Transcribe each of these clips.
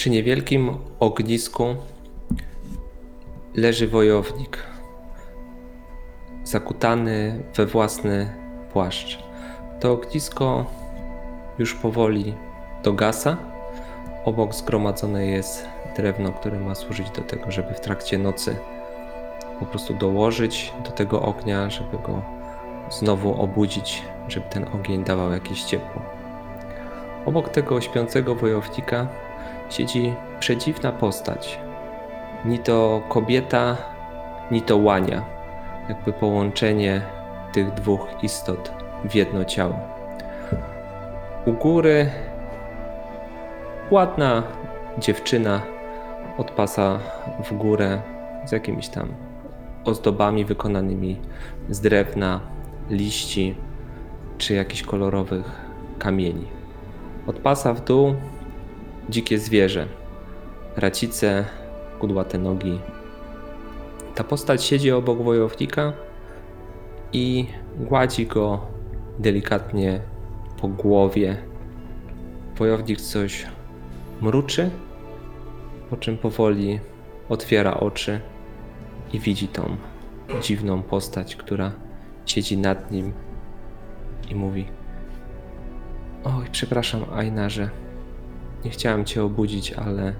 Przy niewielkim ognisku leży wojownik, zakutany we własny płaszcz. To ognisko już powoli dogasa. Obok zgromadzone jest drewno, które ma służyć do tego, żeby w trakcie nocy po prostu dołożyć do tego ognia, żeby go znowu obudzić, żeby ten ogień dawał jakieś ciepło. Obok tego śpiącego wojownika siedzi przedziwna postać. Ni to kobieta, ni to łania. Jakby połączenie tych dwóch istot w jedno ciało. U góry ładna dziewczyna od pasa w górę z jakimiś tam ozdobami wykonanymi z drewna, liści czy jakichś kolorowych kamieni. Od pasa w dół dzikie zwierzę, racice, kudłate nogi. Ta postać siedzi obok wojownika i gładzi go delikatnie po głowie. Wojownik coś mruczy, po czym powoli otwiera oczy i widzi tą dziwną postać, która siedzi nad nim i mówi: Oj, przepraszam, Ainarze. Nie chciałam cię obudzić, ale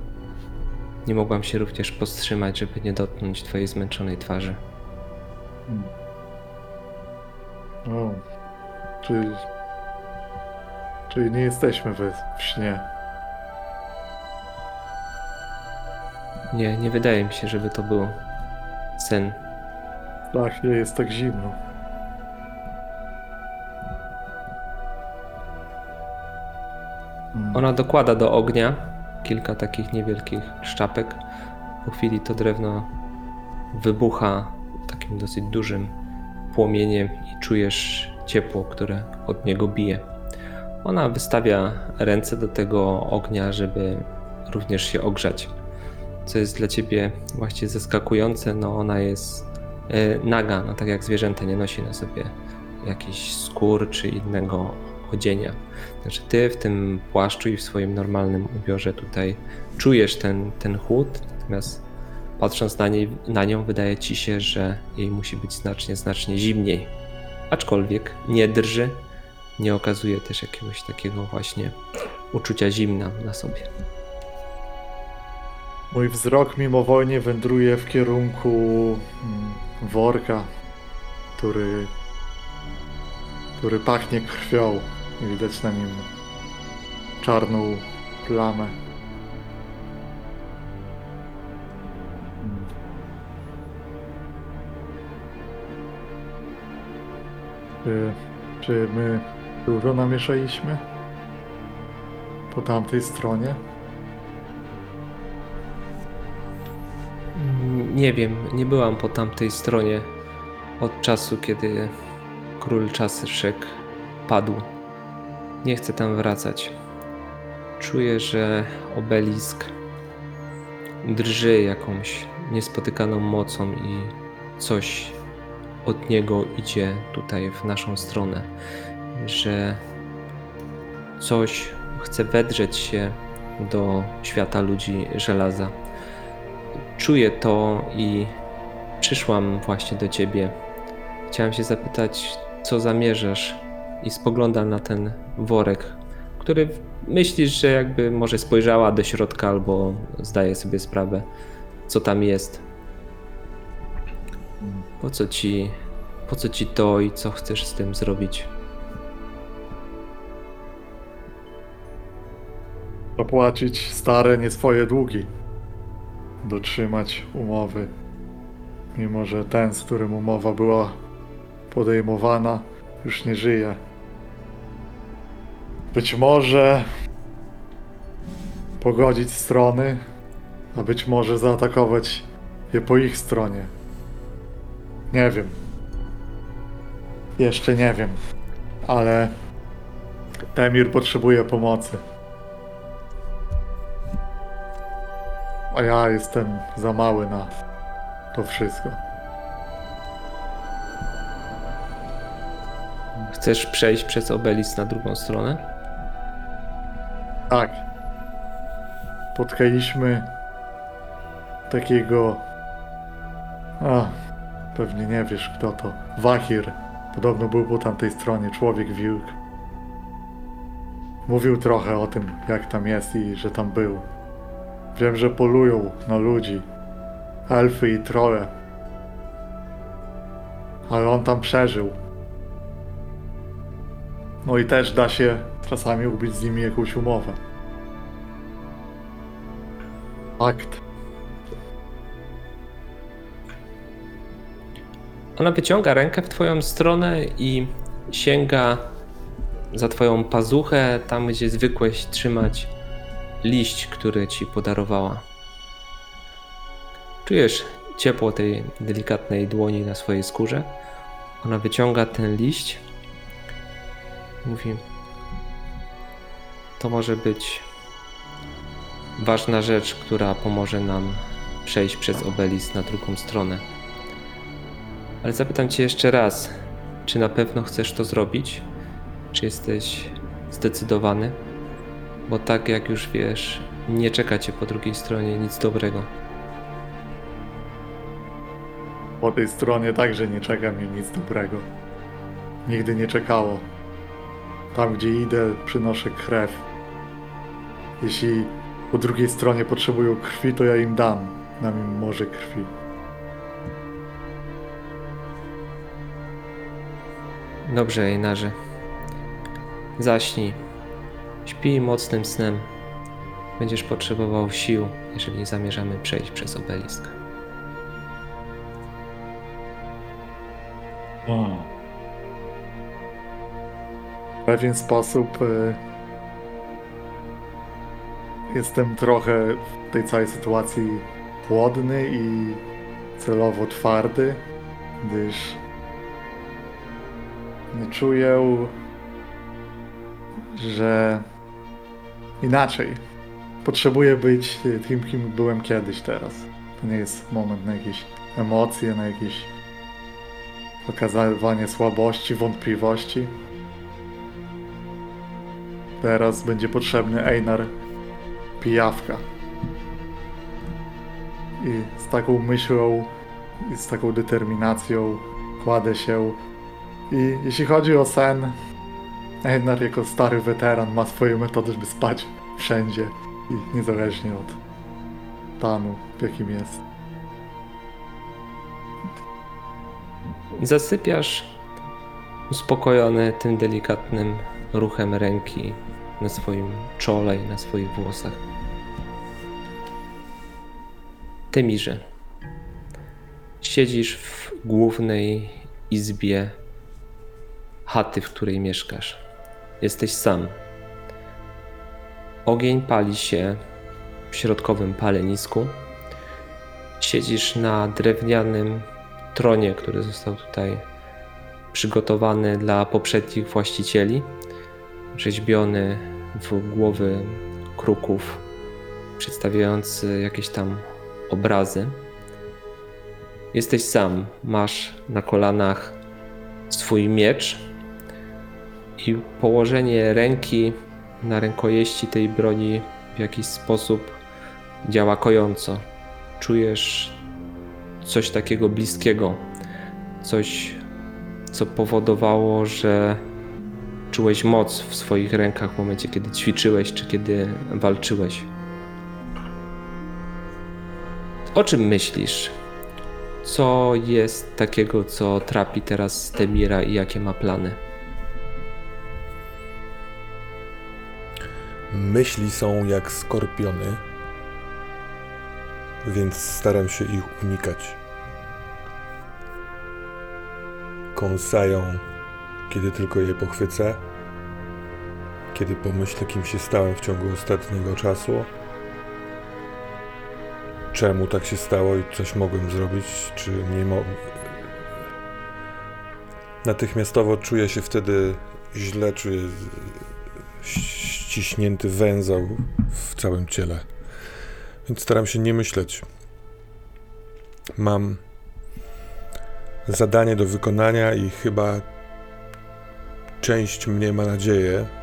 nie mogłam się również powstrzymać, żeby nie dotknąć twojej zmęczonej twarzy. O, czyli, czyli nie jesteśmy we, w śnie. Nie, nie wydaje mi się, żeby to był sen. Tak, nie jest tak zimno. Ona dokłada do ognia kilka takich niewielkich szczapek. Po chwili to drewno wybucha takim dosyć dużym płomieniem i czujesz ciepło, które od niego bije. Ona wystawia ręce do tego ognia, żeby również się ogrzać. Co jest dla ciebie właściwie zaskakujące, no ona jest e, naga, no tak jak zwierzęta nie nosi na sobie jakichś skór czy innego odzienia. Znaczy ty w tym płaszczu i w swoim normalnym ubiorze tutaj czujesz ten, ten chłód, natomiast patrząc na, niej, na nią wydaje ci się, że jej musi być znacznie, znacznie zimniej. Aczkolwiek nie drży, nie okazuje też jakiegoś takiego właśnie uczucia zimna na sobie. Mój wzrok mimowolnie wędruje w kierunku mm, worka, który, który pachnie krwią. I Widać na nim czarną plamę. Czy, czy my dużo namieszaliśmy? Po tamtej stronie? Nie wiem, nie byłam po tamtej stronie od czasu, kiedy król Czaszyszek padł. Nie chcę tam wracać. Czuję, że obelisk drży jakąś niespotykaną mocą i coś od niego idzie tutaj w naszą stronę. Że coś chce wedrzeć się do świata ludzi żelaza czuję to i przyszłam właśnie do ciebie. Chciałem się zapytać, co zamierzasz, i spoglądam na ten worek, który myślisz, że jakby może spojrzała do środka albo zdaje sobie sprawę, co tam jest. Po co ci, po co ci to i co chcesz z tym zrobić? Zapłacić stare, nie swoje długi. Dotrzymać umowy. Mimo, że ten, z którym umowa była podejmowana, już nie żyje. Być może pogodzić strony, a być może zaatakować je po ich stronie. Nie wiem. Jeszcze nie wiem. Ale Temir potrzebuje pomocy. A ja jestem za mały na to wszystko. Chcesz przejść przez obelisk na drugą stronę? Tak. spotkaliśmy takiego. A, pewnie nie wiesz kto to. Wahir. Podobno był po tamtej stronie, człowiek wilk. Mówił trochę o tym, jak tam jest i że tam był. Wiem, że polują na ludzi. Elfy i trolle. Ale on tam przeżył. No i też da się czasami ubić z nimi jakąś umowę. Akt. Ona wyciąga rękę w twoją stronę i sięga za twoją pazuchę, tam gdzie zwykłeś trzymać liść, który ci podarowała. Czujesz ciepło tej delikatnej dłoni na swojej skórze. Ona wyciąga ten liść. Mówi: To może być ważna rzecz, która pomoże nam przejść przez obelisk na drugą stronę. Ale zapytam cię jeszcze raz, czy na pewno chcesz to zrobić? Czy jesteś zdecydowany? Bo tak jak już wiesz, nie czeka cię po drugiej stronie nic dobrego. Po tej stronie także nie czeka mnie nic dobrego. Nigdy nie czekało. Tam gdzie idę, przynoszę krew. Jeśli po drugiej stronie potrzebują krwi, to ja im dam. Dam im morze krwi. Dobrze, Einarze. Zaśnij. Śpij mocnym snem. Będziesz potrzebował sił, jeżeli zamierzamy przejść przez obelisk. W pewien sposób e, jestem trochę w tej całej sytuacji chłodny i celowo twardy, gdyż nie czuję, że inaczej. Potrzebuję być tym, kim byłem kiedyś teraz. To nie jest moment na jakieś emocje, na jakieś pokazywanie słabości, wątpliwości. Teraz będzie potrzebny Einar Pijawka. I z taką myślą i z taką determinacją kładę się. I jeśli chodzi o sen, Einar jako stary weteran ma swoje metody, żeby spać wszędzie i niezależnie od stanu, w jakim jest. Zasypiasz uspokojony tym delikatnym ruchem ręki na swoim czole i na swoich włosach. Temirze, siedzisz w głównej izbie chaty, w której mieszkasz. Jesteś sam. Ogień pali się w środkowym palenisku. Siedzisz na drewnianym tronie, który został tutaj przygotowany dla poprzednich właścicieli, rzeźbiony w głowy kruków, przedstawiający jakieś tam obrazy. Jesteś sam, masz na kolanach swój miecz i położenie ręki na rękojeści tej broni w jakiś sposób działa kojąco. Czujesz coś takiego bliskiego, coś, co powodowało, że czułeś moc w swoich rękach w momencie, kiedy ćwiczyłeś czy kiedy walczyłeś. O czym myślisz? Co jest takiego, co trapi teraz Temira i jakie ma plany? Myśli są jak skorpiony, więc staram się ich unikać. Kąsają, kiedy tylko je pochwycę, kiedy pomyślę, kim się stałem w ciągu ostatniego czasu, czemu tak się stało i coś mogłem zrobić, czy nie mogłem. Natychmiastowo czuję się wtedy źle, czuję ściśnięty węzeł w całym ciele. Więc staram się nie myśleć. Mam zadanie do wykonania i chyba część mnie ma nadzieję,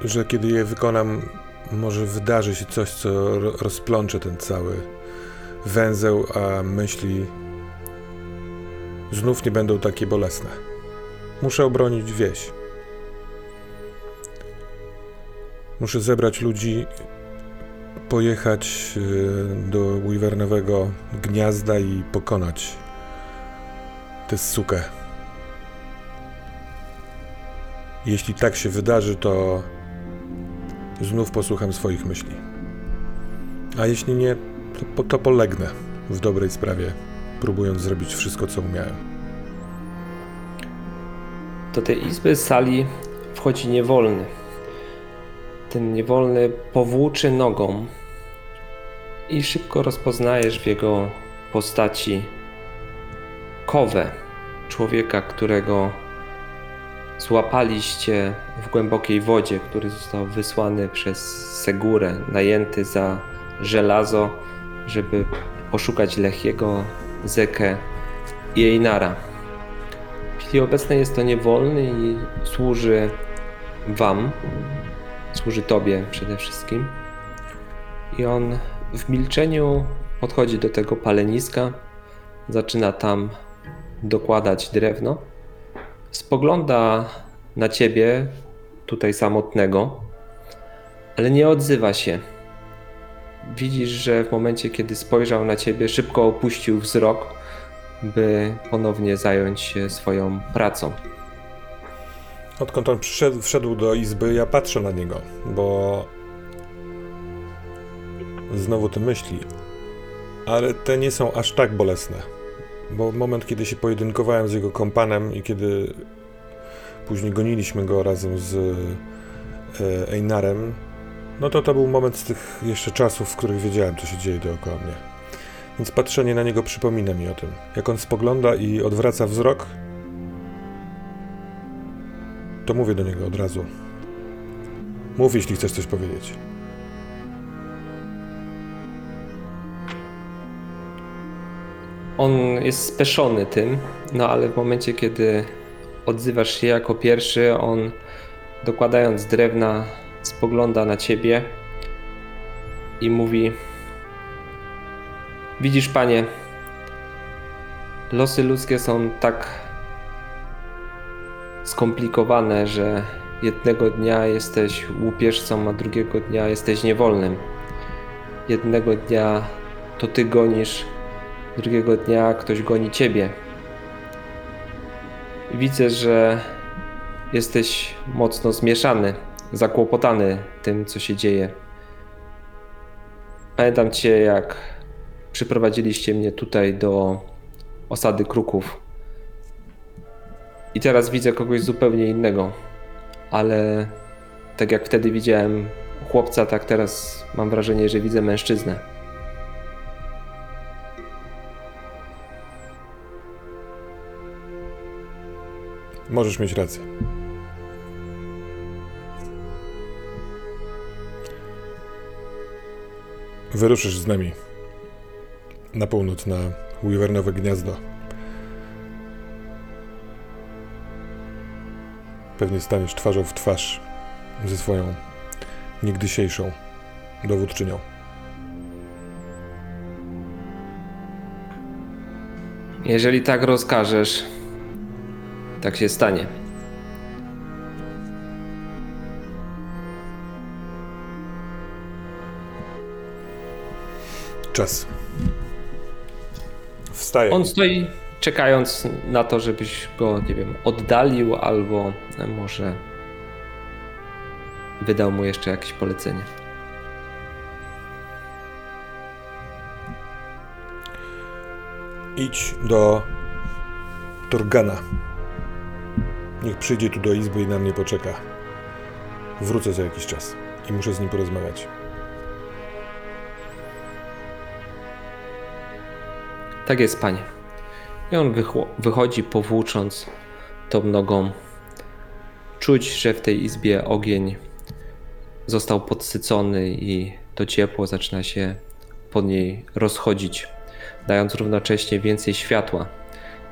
że kiedy je wykonam, może wydarzy się coś, co ro- rozplącze ten cały węzeł, a myśli znów nie będą takie bolesne. Muszę obronić wieś. Muszę zebrać ludzi, pojechać y, do Wyvernowego gniazda i pokonać tę sukę. Jeśli tak się wydarzy, to znów posłucham swoich myśli. A jeśli nie, to, to polegnę w dobrej sprawie, próbując zrobić wszystko, co umiałem. Do tej izby sali wchodzi niewolny. Ten niewolny powłóczy nogą i szybko rozpoznajesz w jego postaci kowę, człowieka, którego złapaliście w głębokiej wodzie, który został wysłany przez Segurę, najęty za żelazo, żeby poszukać Lechiego, Zekę i Einara. W chwili obecnej jest to niewolny i służy wam, służy tobie przede wszystkim. I on w milczeniu podchodzi do tego paleniska, zaczyna tam dokładać drewno. Spogląda na ciebie, tutaj samotnego, ale nie odzywa się. Widzisz, że w momencie, kiedy spojrzał na ciebie, szybko opuścił wzrok, by ponownie zająć się swoją pracą. Odkąd on przyszedł, wszedł do izby, ja patrzę na niego, bo znowu te myśli, ale te nie są aż tak bolesne. Bo moment, kiedy się pojedynkowałem z jego kompanem i kiedy później goniliśmy go razem z e, Einarem, no to to był moment z tych jeszcze czasów, w których wiedziałem, co się dzieje dookoła mnie. Więc patrzenie na niego przypomina mi o tym. Jak on spogląda i odwraca wzrok, to mówię do niego od razu. Mów, jeśli chcesz coś powiedzieć. On jest speszony tym, no ale w momencie, kiedy odzywasz się jako pierwszy, on dokładając drewna spogląda na ciebie i mówi: Widzisz, panie, losy ludzkie są tak skomplikowane, że jednego dnia jesteś łupieżcą, a drugiego dnia jesteś niewolnym. Jednego dnia to ty gonisz drugiego dnia ktoś goni ciebie. Widzę, że jesteś mocno zmieszany, zakłopotany tym, co się dzieje. Pamiętam cię, jak przyprowadziliście mnie tutaj do osady kruków. I teraz widzę kogoś zupełnie innego, ale tak jak wtedy widziałem chłopca, tak teraz mam wrażenie, że widzę mężczyznę. Możesz mieć rację. Wyruszysz z nami na północ na Wyvernowe gniazdo. Pewnie staniesz twarzą w twarz ze swoją niegdysiejszą dowódczynią. Jeżeli tak rozkażesz, tak się stanie. Czas. Wstaję. On stoi czekając na to, żebyś go, nie wiem, oddalił albo może wydał mu jeszcze jakieś polecenie. Idź do Torgana. Niech przyjdzie tu do izby i na mnie poczeka. Wrócę za jakiś czas i muszę z nim porozmawiać. Tak jest, panie. I on wychodzi, powłócząc tą nogą. Czuć, że w tej izbie ogień został podsycony i to ciepło zaczyna się pod niej rozchodzić, dając równocześnie więcej światła.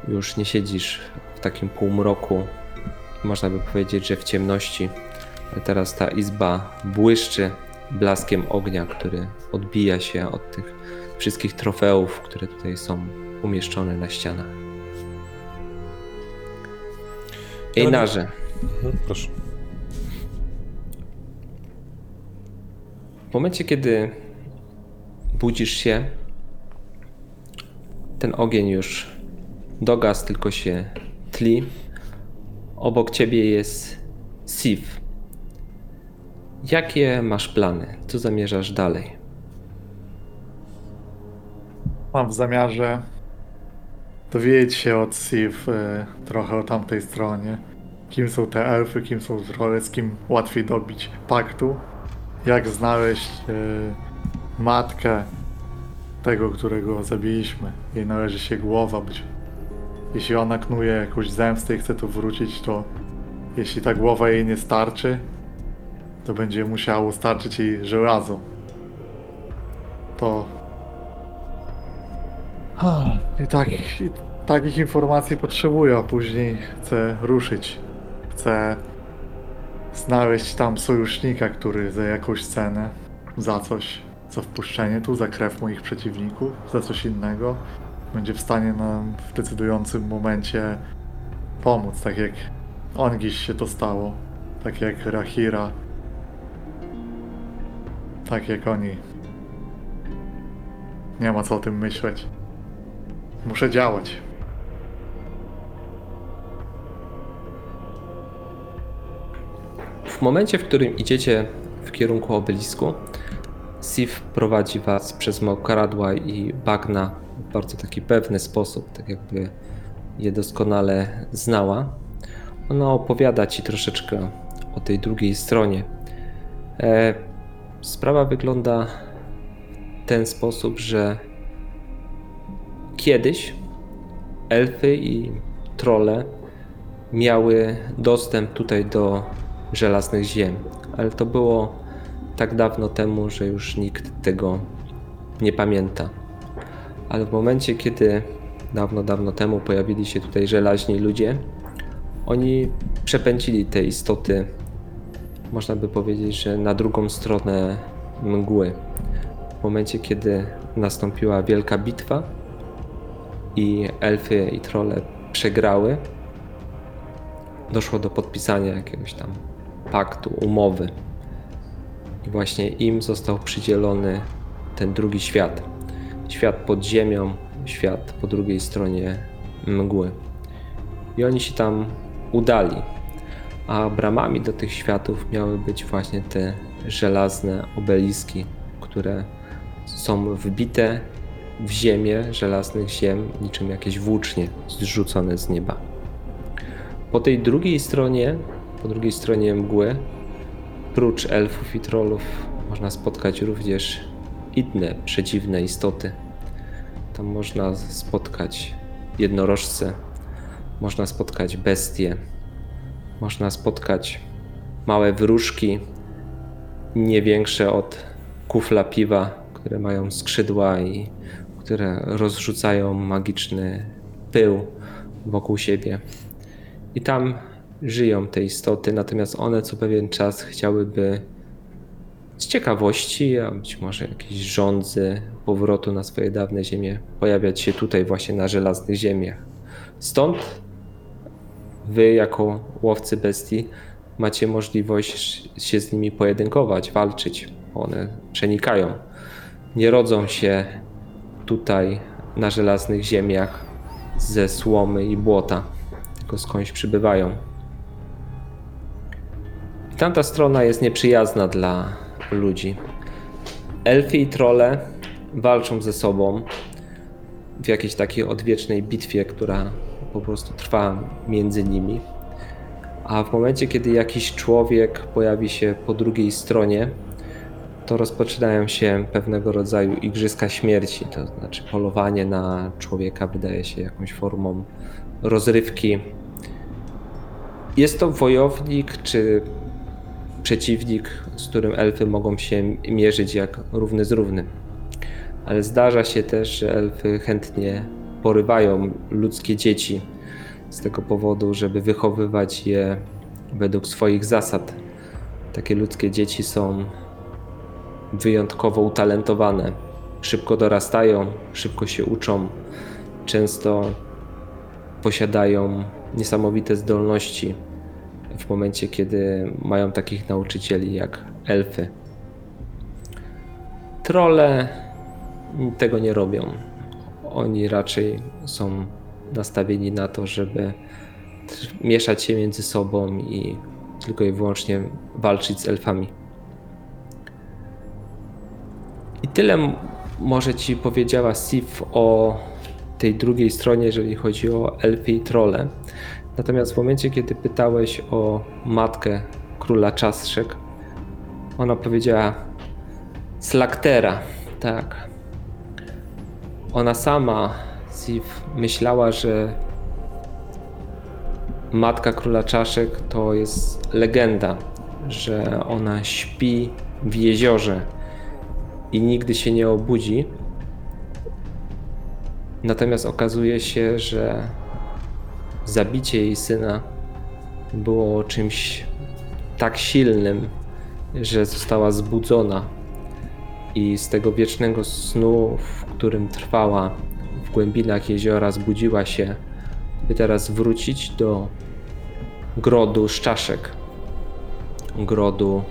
Już nie siedzisz w takim półmroku, można by powiedzieć, że w ciemności, teraz ta izba błyszczy blaskiem ognia, który odbija się od tych wszystkich trofeów, które tutaj są umieszczone na ścianach. Ejnarze, Mhm, proszę. w momencie, kiedy budzisz się, ten ogień już dogasł, tylko się tli. Obok ciebie jest Sif. Jakie masz plany? Co zamierzasz dalej? Mam w zamiarze dowiedzieć się od Sif y, trochę o tamtej stronie. Kim są te elfy, kim są trolle, z kim łatwiej dobić paktu. Jak znaleźć y, matkę tego, którego zabiliśmy. Jej należy się głowa być. Jeśli ona knuje jakąś zemstę i chce tu wrócić, to jeśli ta głowa jej nie starczy, to będzie musiało starczyć jej żelazo. To i, tak, I takich informacji potrzebuję, a później chcę ruszyć. Chcę znaleźć tam sojusznika, który za jakąś cenę, za coś, za wpuszczenie tu, za krew moich przeciwników, za coś innego, będzie w stanie nam w decydującym momencie pomóc, tak jak Ongiś się to stało, tak jak Rahira, tak jak oni. Nie ma co o tym myśleć. Muszę działać. W momencie, w którym idziecie w kierunku obelisku, Sif prowadzi was przez mokradła i bagna bardzo taki pewny sposób, tak jakby je doskonale znała. Ona opowiada ci troszeczkę o tej drugiej stronie. E, sprawa wygląda w ten sposób, że kiedyś elfy i trolle miały dostęp tutaj do żelaznych ziem, ale to było tak dawno temu, że już nikt tego nie pamięta. Ale w momencie, kiedy dawno, dawno temu pojawili się tutaj żelaźni ludzie, oni przepędzili te istoty, można by powiedzieć, że na drugą stronę mgły. W momencie, kiedy nastąpiła wielka bitwa i elfy i trolle przegrały, doszło do podpisania jakiegoś tam paktu, umowy. I właśnie im został przydzielony ten drugi świat. Świat pod ziemią, świat po drugiej stronie mgły. I oni się tam udali. A bramami do tych światów miały być właśnie te żelazne obeliski, które są wbite w ziemię żelaznych ziem, niczym jakieś włócznie zrzucone z nieba. Po tej drugiej stronie, po drugiej stronie mgły, prócz elfów i trollów, można spotkać również inne przedziwne istoty. Tam można spotkać jednorożce, można spotkać bestie, można spotkać małe wróżki, nie większe od kufla piwa, które mają skrzydła i które rozrzucają magiczny pył wokół siebie. I tam żyją te istoty, natomiast one co pewien czas chciałyby z ciekawości, a być może jakiejś żądzy powrotu na swoje dawne ziemie, pojawiać się tutaj właśnie na żelaznych ziemiach. Stąd wy jako łowcy bestii macie możliwość się z nimi pojedynkować, walczyć. One przenikają. Nie rodzą się tutaj na żelaznych ziemiach ze słomy i błota, tylko skądś przybywają. I tamta strona jest nieprzyjazna dla ludzi. Elfy i trolle walczą ze sobą w jakiejś takiej odwiecznej bitwie, która po prostu trwa między nimi. A w momencie, kiedy jakiś człowiek pojawi się po drugiej stronie, to rozpoczynają się pewnego rodzaju igrzyska śmierci. To znaczy, polowanie na człowieka wydaje się jakąś formą rozrywki. Jest to wojownik czy przeciwnik, z którym elfy mogą się mierzyć jak równy z równym. Ale zdarza się też, że elfy chętnie porywają ludzkie dzieci z tego powodu, żeby wychowywać je według swoich zasad. takie ludzkie dzieci są wyjątkowo utalentowane. Szybko dorastają, szybko się uczą, często posiadają niesamowite zdolności w momencie, kiedy mają takich nauczycieli jak elfy. Trolle tego nie robią. Oni raczej są nastawieni na to, żeby mieszać się między sobą i tylko i wyłącznie walczyć z elfami. I tyle może ci powiedziała Sif o tej drugiej stronie, jeżeli chodzi o elfy i trole. Natomiast w momencie, kiedy pytałeś o matkę króla czastrzek, ona powiedziała Slaktera, tak. Ona sama, Sif, myślała, że matka króla czaszek to jest legenda, że ona śpi w jeziorze i nigdy się nie obudzi. Natomiast okazuje się, że zabicie jej syna było czymś tak silnym, że została zbudzona i z tego wiecznego snu, w którym trwała w głębinach jeziora, zbudziła się, by teraz wrócić do grodu szczaszek. Grodu,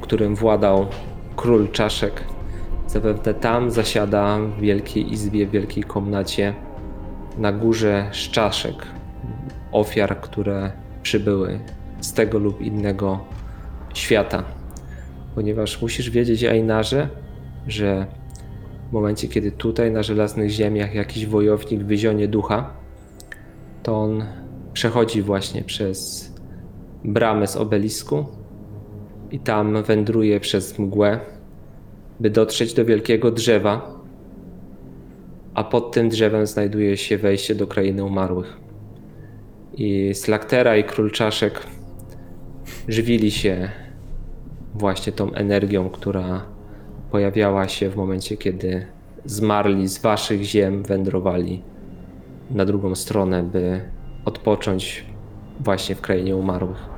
którym władał król czaszek. Zapewne tam zasiada w wielkiej izbie, w wielkiej komnacie na górze szczaszek, ofiar, które przybyły z tego lub innego świata. Ponieważ musisz wiedzieć, Einarze, że w momencie, kiedy tutaj na żelaznych ziemiach jakiś wojownik wyzionie ducha, to on przechodzi właśnie przez bramę z obelisku i tam wędruje przez mgłę, by dotrzeć do wielkiego drzewa, a pod tym drzewem znajduje się wejście do krainy umarłych. I Slaktera i Król Czaszek żywili się właśnie tą energią, która pojawiała się w momencie, kiedy zmarli z waszych ziem wędrowali na drugą stronę, by odpocząć właśnie w krainie umarłych.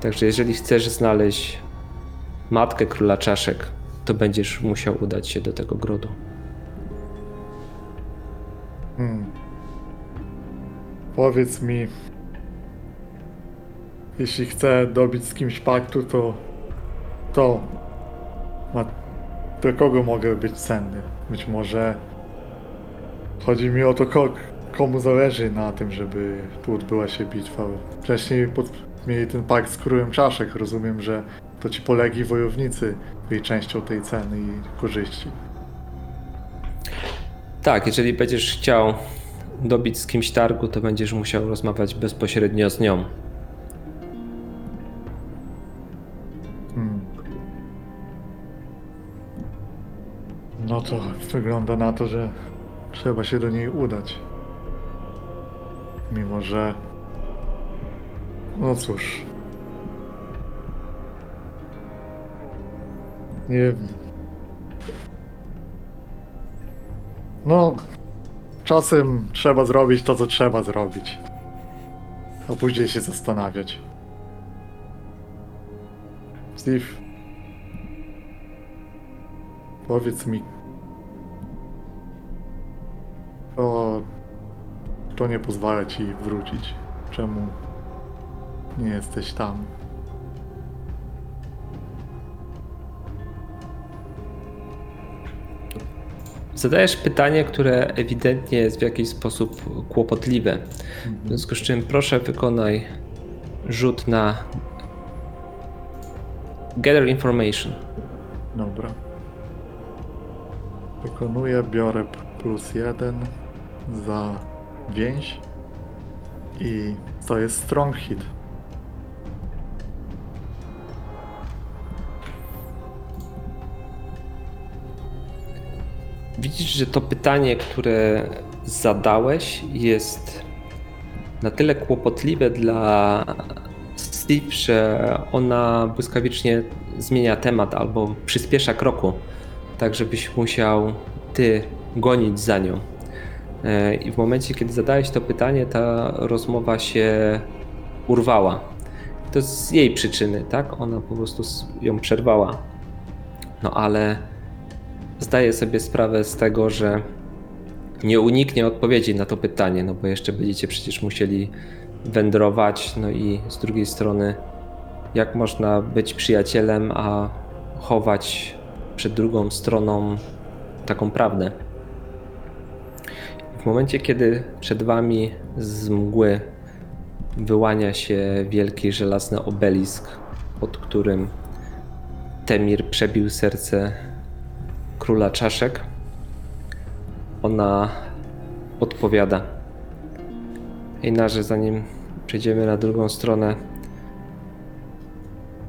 Także jeżeli chcesz znaleźć matkę króla czaszek, to będziesz musiał udać się do tego grodu. Hmm. Powiedz mi, jeśli chcę dobić z kimś paktu, to to do kogo mogę być cenny? Być może chodzi mi o to, ko, komu zależy na tym, żeby tu odbyła się bitwa. Wcześniej pod, mieli ten pakt z królem czaszek. Rozumiem, że to ci polegi wojownicy byli częścią tej ceny i korzyści. Tak, jeżeli będziesz chciał dobić z kimś targu, to będziesz musiał rozmawiać bezpośrednio z nią. Hmm. No to wygląda na to, że trzeba się do niej udać. Mimo, że. No cóż. Nie. No. Czasem trzeba zrobić to, co trzeba zrobić. A później się zastanawiać. Steve. Powiedz mi. To. To nie pozwala ci wrócić. Czemu nie jesteś tam? Zadajesz pytanie, które ewidentnie jest w jakiś sposób kłopotliwe. W związku z czym proszę wykonaj rzut na Gather Information. Dobra. Wykonuję, biorę plus jeden za więź. I to jest strong hit. Widzisz, że to pytanie, które zadałeś, jest na tyle kłopotliwe dla Steve, że ona błyskawicznie zmienia temat albo przyspiesza kroku, tak żebyś musiał ty gonić za nią. E, I w momencie, kiedy zadałeś to pytanie, ta rozmowa się urwała. to z jej przyczyny, tak? Ona po prostu ją przerwała. No ale zdaję sobie sprawę z tego, że nie uniknie odpowiedzi na to pytanie, no bo jeszcze będziecie przecież musieli wędrować, no i z drugiej strony, jak można być przyjacielem, a chować przed drugą stroną taką prawdę. W momencie, kiedy przed wami z mgły wyłania się wielki żelazny obelisk, pod którym Temir przebił serce króla czaszek, ona odpowiada. Einarze, zanim przejdziemy na drugą stronę,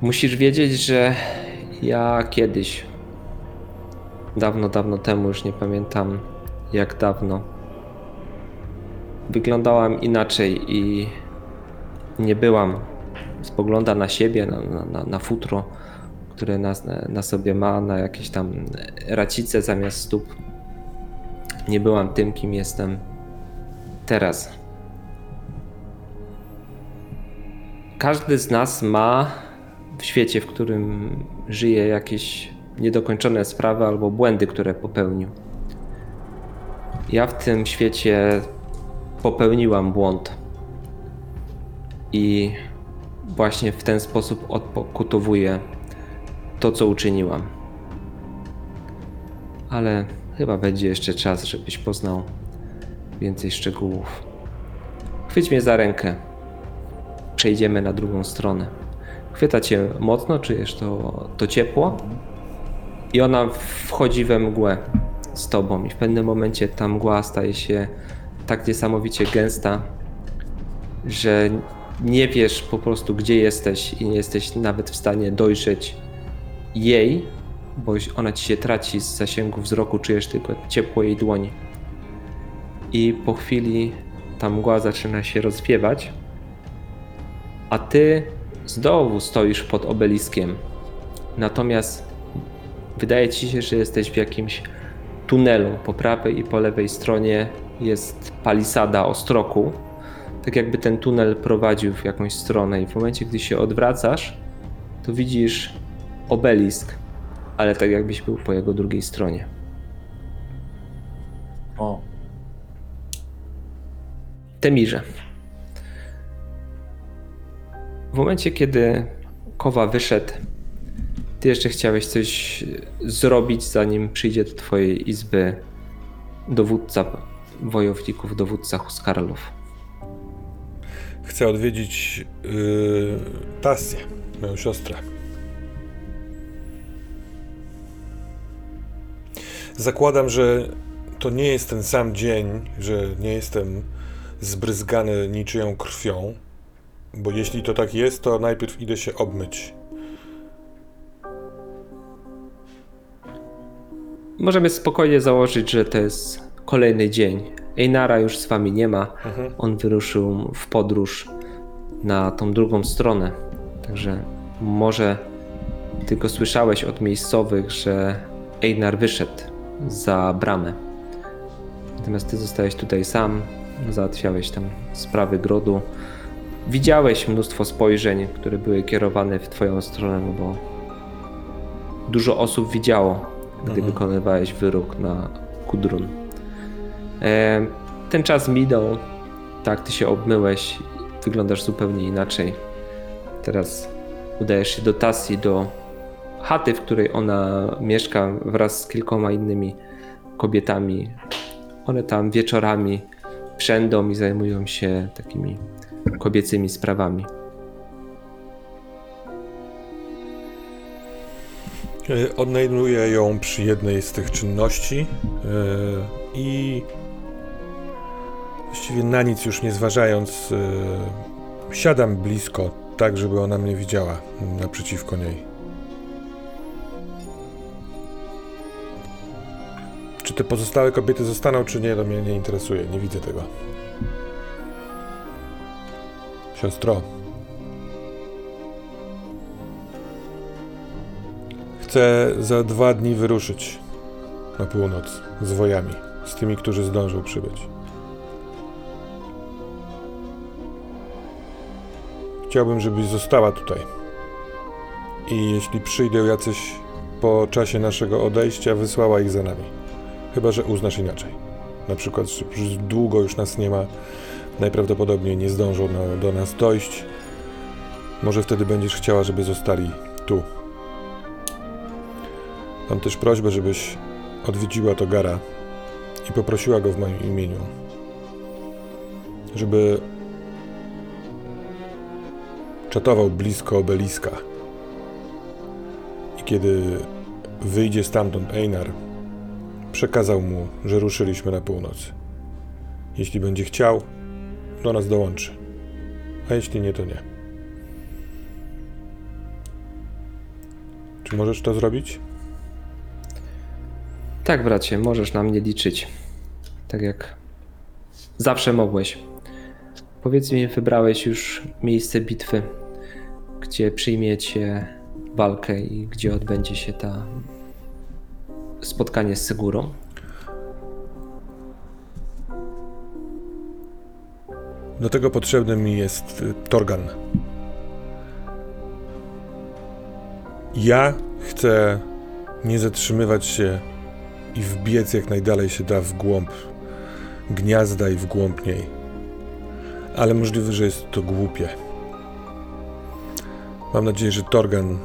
musisz wiedzieć, że ja kiedyś, dawno, dawno temu, już nie pamiętam jak dawno, wyglądałam inaczej i nie byłam spogląda na siebie, na- na, na futro, które na, na sobie ma, na jakieś tam racice zamiast stóp. Nie byłam tym, kim jestem teraz. Każdy z nas ma w świecie, w którym żyje, jakieś niedokończone sprawy albo błędy, które popełnił. Ja w tym świecie popełniłam błąd. I właśnie w ten sposób odpokutowuję to, co uczyniłam. Ale chyba będzie jeszcze czas, żebyś poznał więcej szczegółów. Chwyć mnie za rękę. Przejdziemy na drugą stronę. Chwyta cię mocno, czujesz to, to ciepło. I ona wchodzi we mgłę z tobą. I w pewnym momencie ta mgła staje się tak niesamowicie gęsta, że nie wiesz po prostu, gdzie jesteś i nie jesteś nawet w stanie dojrzeć jej, bo ona ci się traci z zasięgu wzroku, czujesz tylko ciepło jej dłoni. I po chwili ta mgła zaczyna się rozwiewać, a ty znowu stoisz pod obeliskiem. Natomiast wydaje ci się, że jesteś w jakimś tunelu. Po prawej i po lewej stronie jest palisada ostroku, tak jakby ten tunel prowadził w jakąś stronę i w momencie, gdy się odwracasz, to widzisz obelisk, ale tak jakbyś był po jego drugiej stronie. O, Temirze. W momencie, kiedy Kowa wyszedł, ty jeszcze chciałeś coś zrobić, zanim przyjdzie do twojej izby dowódca wojowników, dowódca Huskarlów. Chcę odwiedzić yy, Tasję, moją siostrę. Zakładam, że to nie jest ten sam dzień, że nie jestem zbryzgany niczyją krwią, bo jeśli to tak jest, to najpierw idę się obmyć. Możemy spokojnie założyć, że to jest kolejny dzień. Einara już z wami nie ma. Mhm. On wyruszył w podróż na tą drugą stronę. Także może tylko słyszałeś od miejscowych, że Einar wyszedł za bramę. Natomiast ty zostałeś tutaj sam, załatwiałeś tam sprawy grodu. Widziałeś mnóstwo spojrzeń, które były kierowane w twoją stronę, no bo dużo osób widziało, gdy Mhm. wykonywałeś wyrok na Kudrun. E, ten czas minął, tak, ty się obmyłeś, wyglądasz zupełnie inaczej. Teraz udajesz się do Tasji, do chaty, w której ona mieszka wraz z kilkoma innymi kobietami. One tam wieczorami przędą i zajmują się takimi kobiecymi sprawami. E, Odnajduję ją przy jednej z tych czynności e, i właściwie na nic już nie zważając, e, siadam blisko, tak żeby ona mnie widziała naprzeciwko niej. Te pozostałe kobiety zostaną, czy nie, to mnie nie interesuje. Nie widzę tego. Siostro. Chcę za dwa dni wyruszyć na północ z wojami, z tymi, którzy zdążą przybyć. Chciałbym, żebyś została tutaj. I jeśli przyjdą jacyś po czasie naszego odejścia, wysłała ich za nami. Chyba, że uznasz inaczej. Na przykład, że długo już nas nie ma, najprawdopodobniej nie zdążą na, do nas dojść. Może wtedy będziesz chciała, żeby zostali tu. Mam też prośbę, żebyś odwiedziła Togara i poprosiła go w moim imieniu, żeby czatował blisko obeliska. I kiedy wyjdzie stamtąd Einar, przekazał mu, że ruszyliśmy na północ. Jeśli będzie chciał, do nas dołączy. A jeśli nie, to nie. Czy możesz to zrobić? Tak, bracie, możesz na mnie liczyć. Tak jak zawsze mogłeś. Powiedz mi, wybrałeś już miejsce bitwy, gdzie przyjmiecie walkę i gdzie odbędzie się ta spotkanie z Segurą? Do tego potrzebny mi jest y, Torgan. Ja chcę nie zatrzymywać się i wbiec jak najdalej się da w głąb gniazda i w głąb niej. Ale możliwe, że jest to głupie. Mam nadzieję, że Torgan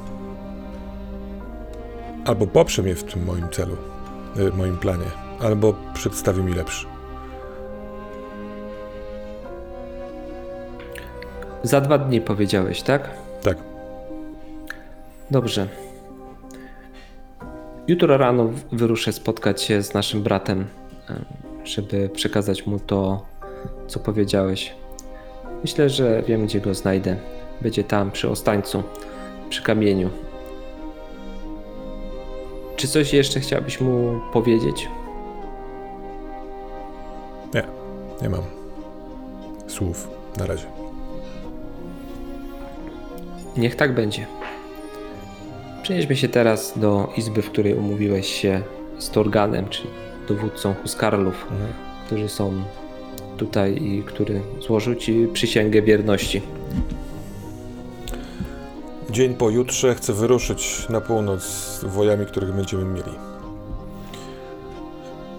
albo poprze mnie w tym moim celu, y, moim planie, albo przedstawi mi lepszy. Za dwa dni powiedziałeś, tak? Tak. Dobrze. Jutro rano wyruszę spotkać się z naszym bratem, e, żeby przekazać mu to, co powiedziałeś. Myślę, że wiem, gdzie go znajdę. Będzie tam, przy Ostańcu, przy kamieniu. Czy coś jeszcze chciałbyś mu powiedzieć? Nie, nie mam słów na razie. Niech tak będzie. Przenieśmy się teraz do izby, w której umówiłeś się z Torganem, czyli dowódcą Huskarlów, którzy są tutaj i który złożył ci przysięgę wierności. Dzień po jutrze chcę wyruszyć na północ z wojami, których będziemy mieli.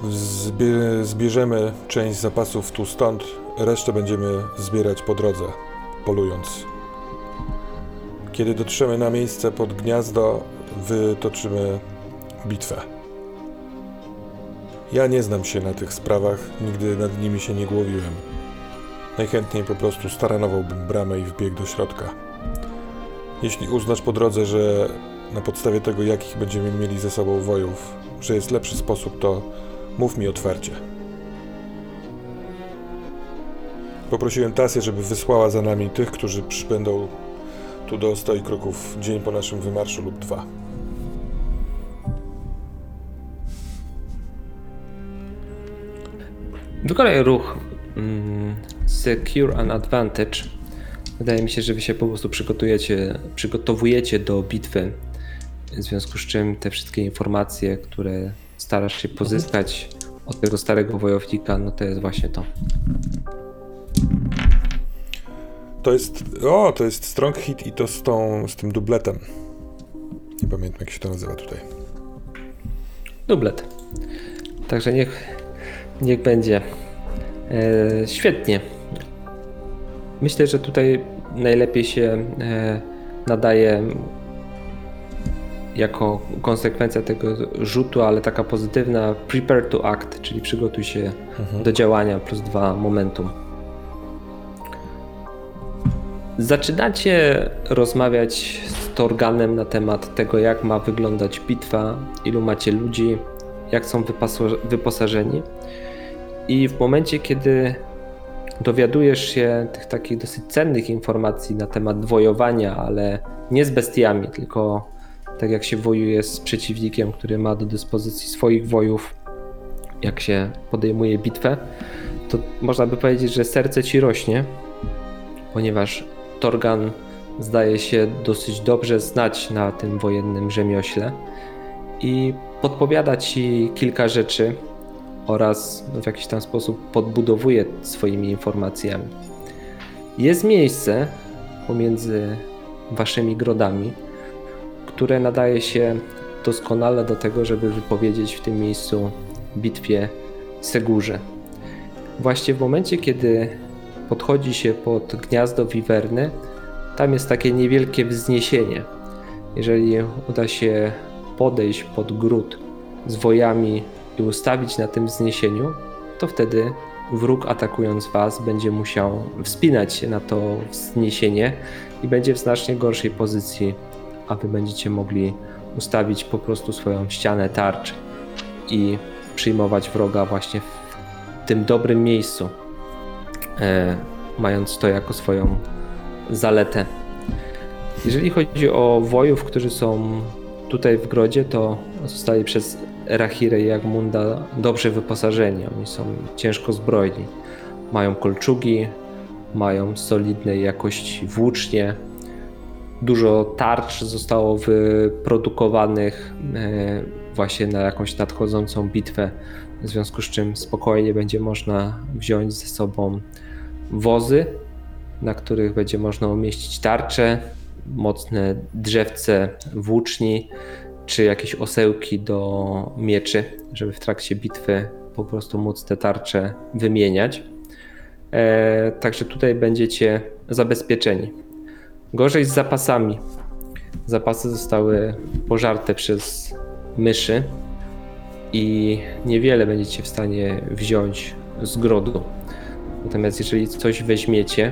Zbie- zbierzemy część zapasów tu stąd, resztę będziemy zbierać po drodze, polując. Kiedy dotrzemy na miejsce pod gniazdo, wytoczymy bitwę. Ja nie znam się na tych sprawach, nigdy nad nimi się nie głowiłem. Najchętniej po prostu staranowałbym bramę i wbiegł do środka. Jeśli uznasz po drodze, że na podstawie tego, jakich będziemy mieli ze sobą wojów, że jest lepszy sposób, to mów mi otwarcie. Poprosiłem Tasję, żeby wysłała za nami tych, którzy przybędą tu do stoi kroków dzień po naszym wymarszu lub dwa. Wykonaj ruch mm, Secure an Advantage. Wydaje mi się, że wy się po prostu przygotujecie, przygotowujecie do bitwy. W związku z czym te wszystkie informacje, które starasz się pozyskać od tego starego wojownika, no to jest właśnie to. To jest. O, to jest Strong Hit i to z, tą, z tym dubletem. Nie pamiętam, jak się to nazywa tutaj. Dublet. Także niech, niech będzie. E, świetnie. Myślę, że tutaj najlepiej się e, nadaje jako konsekwencja tego rzutu, ale taka pozytywna prepare to act, czyli przygotuj się do działania plus dwa momentum. Zaczynacie rozmawiać z Torganem na temat tego, jak ma wyglądać bitwa, ilu macie ludzi, jak są wyposażeni. I w momencie, kiedy dowiadujesz się tych takich dosyć cennych informacji na temat wojowania, ale nie z bestiami, tylko tak jak się wojuje z przeciwnikiem, który ma do dyspozycji swoich wojów, jak się podejmuje bitwę, to można by powiedzieć, że serce ci rośnie, ponieważ Torgan zdaje się dosyć dobrze znać na tym wojennym rzemiośle i podpowiada ci kilka rzeczy oraz w jakiś tam sposób podbudowuje swoimi informacjami. Jest miejsce, pomiędzy waszymi grodami, które nadaje się doskonale do tego, żeby wypowiedzieć w tym miejscu bitwie Segurze. Właśnie w momencie, kiedy podchodzi się pod gniazdo wiwerny, tam jest takie niewielkie wzniesienie. Jeżeli uda się podejść pod gród z wojami i ustawić na tym wzniesieniu, to wtedy wróg atakując was będzie musiał wspinać się na to wzniesienie i będzie w znacznie gorszej pozycji, a wy będziecie mogli ustawić po prostu swoją ścianę tarcz i przyjmować wroga właśnie w tym dobrym miejscu, e, mając to jako swoją zaletę. Jeżeli chodzi o wojów, którzy są tutaj w Grodzie, to zostali przez Rahirę i Jagmunda dobrze wyposażeni. Oni są ciężko zbrojni. Mają kolczugi, mają solidnej jakości włócznie. Dużo tarcz zostało wyprodukowanych e, właśnie na jakąś nadchodzącą bitwę, w związku z czym spokojnie będzie można wziąć ze sobą wozy, na których będzie można umieścić tarcze, mocne drzewce włóczni, czy jakieś osełki do mieczy, żeby w trakcie bitwy po prostu móc te tarcze wymieniać. E, także tutaj będziecie zabezpieczeni. Gorzej z zapasami. Zapasy zostały pożarte przez myszy i niewiele będziecie w stanie wziąć z grodu. Natomiast jeżeli coś weźmiecie,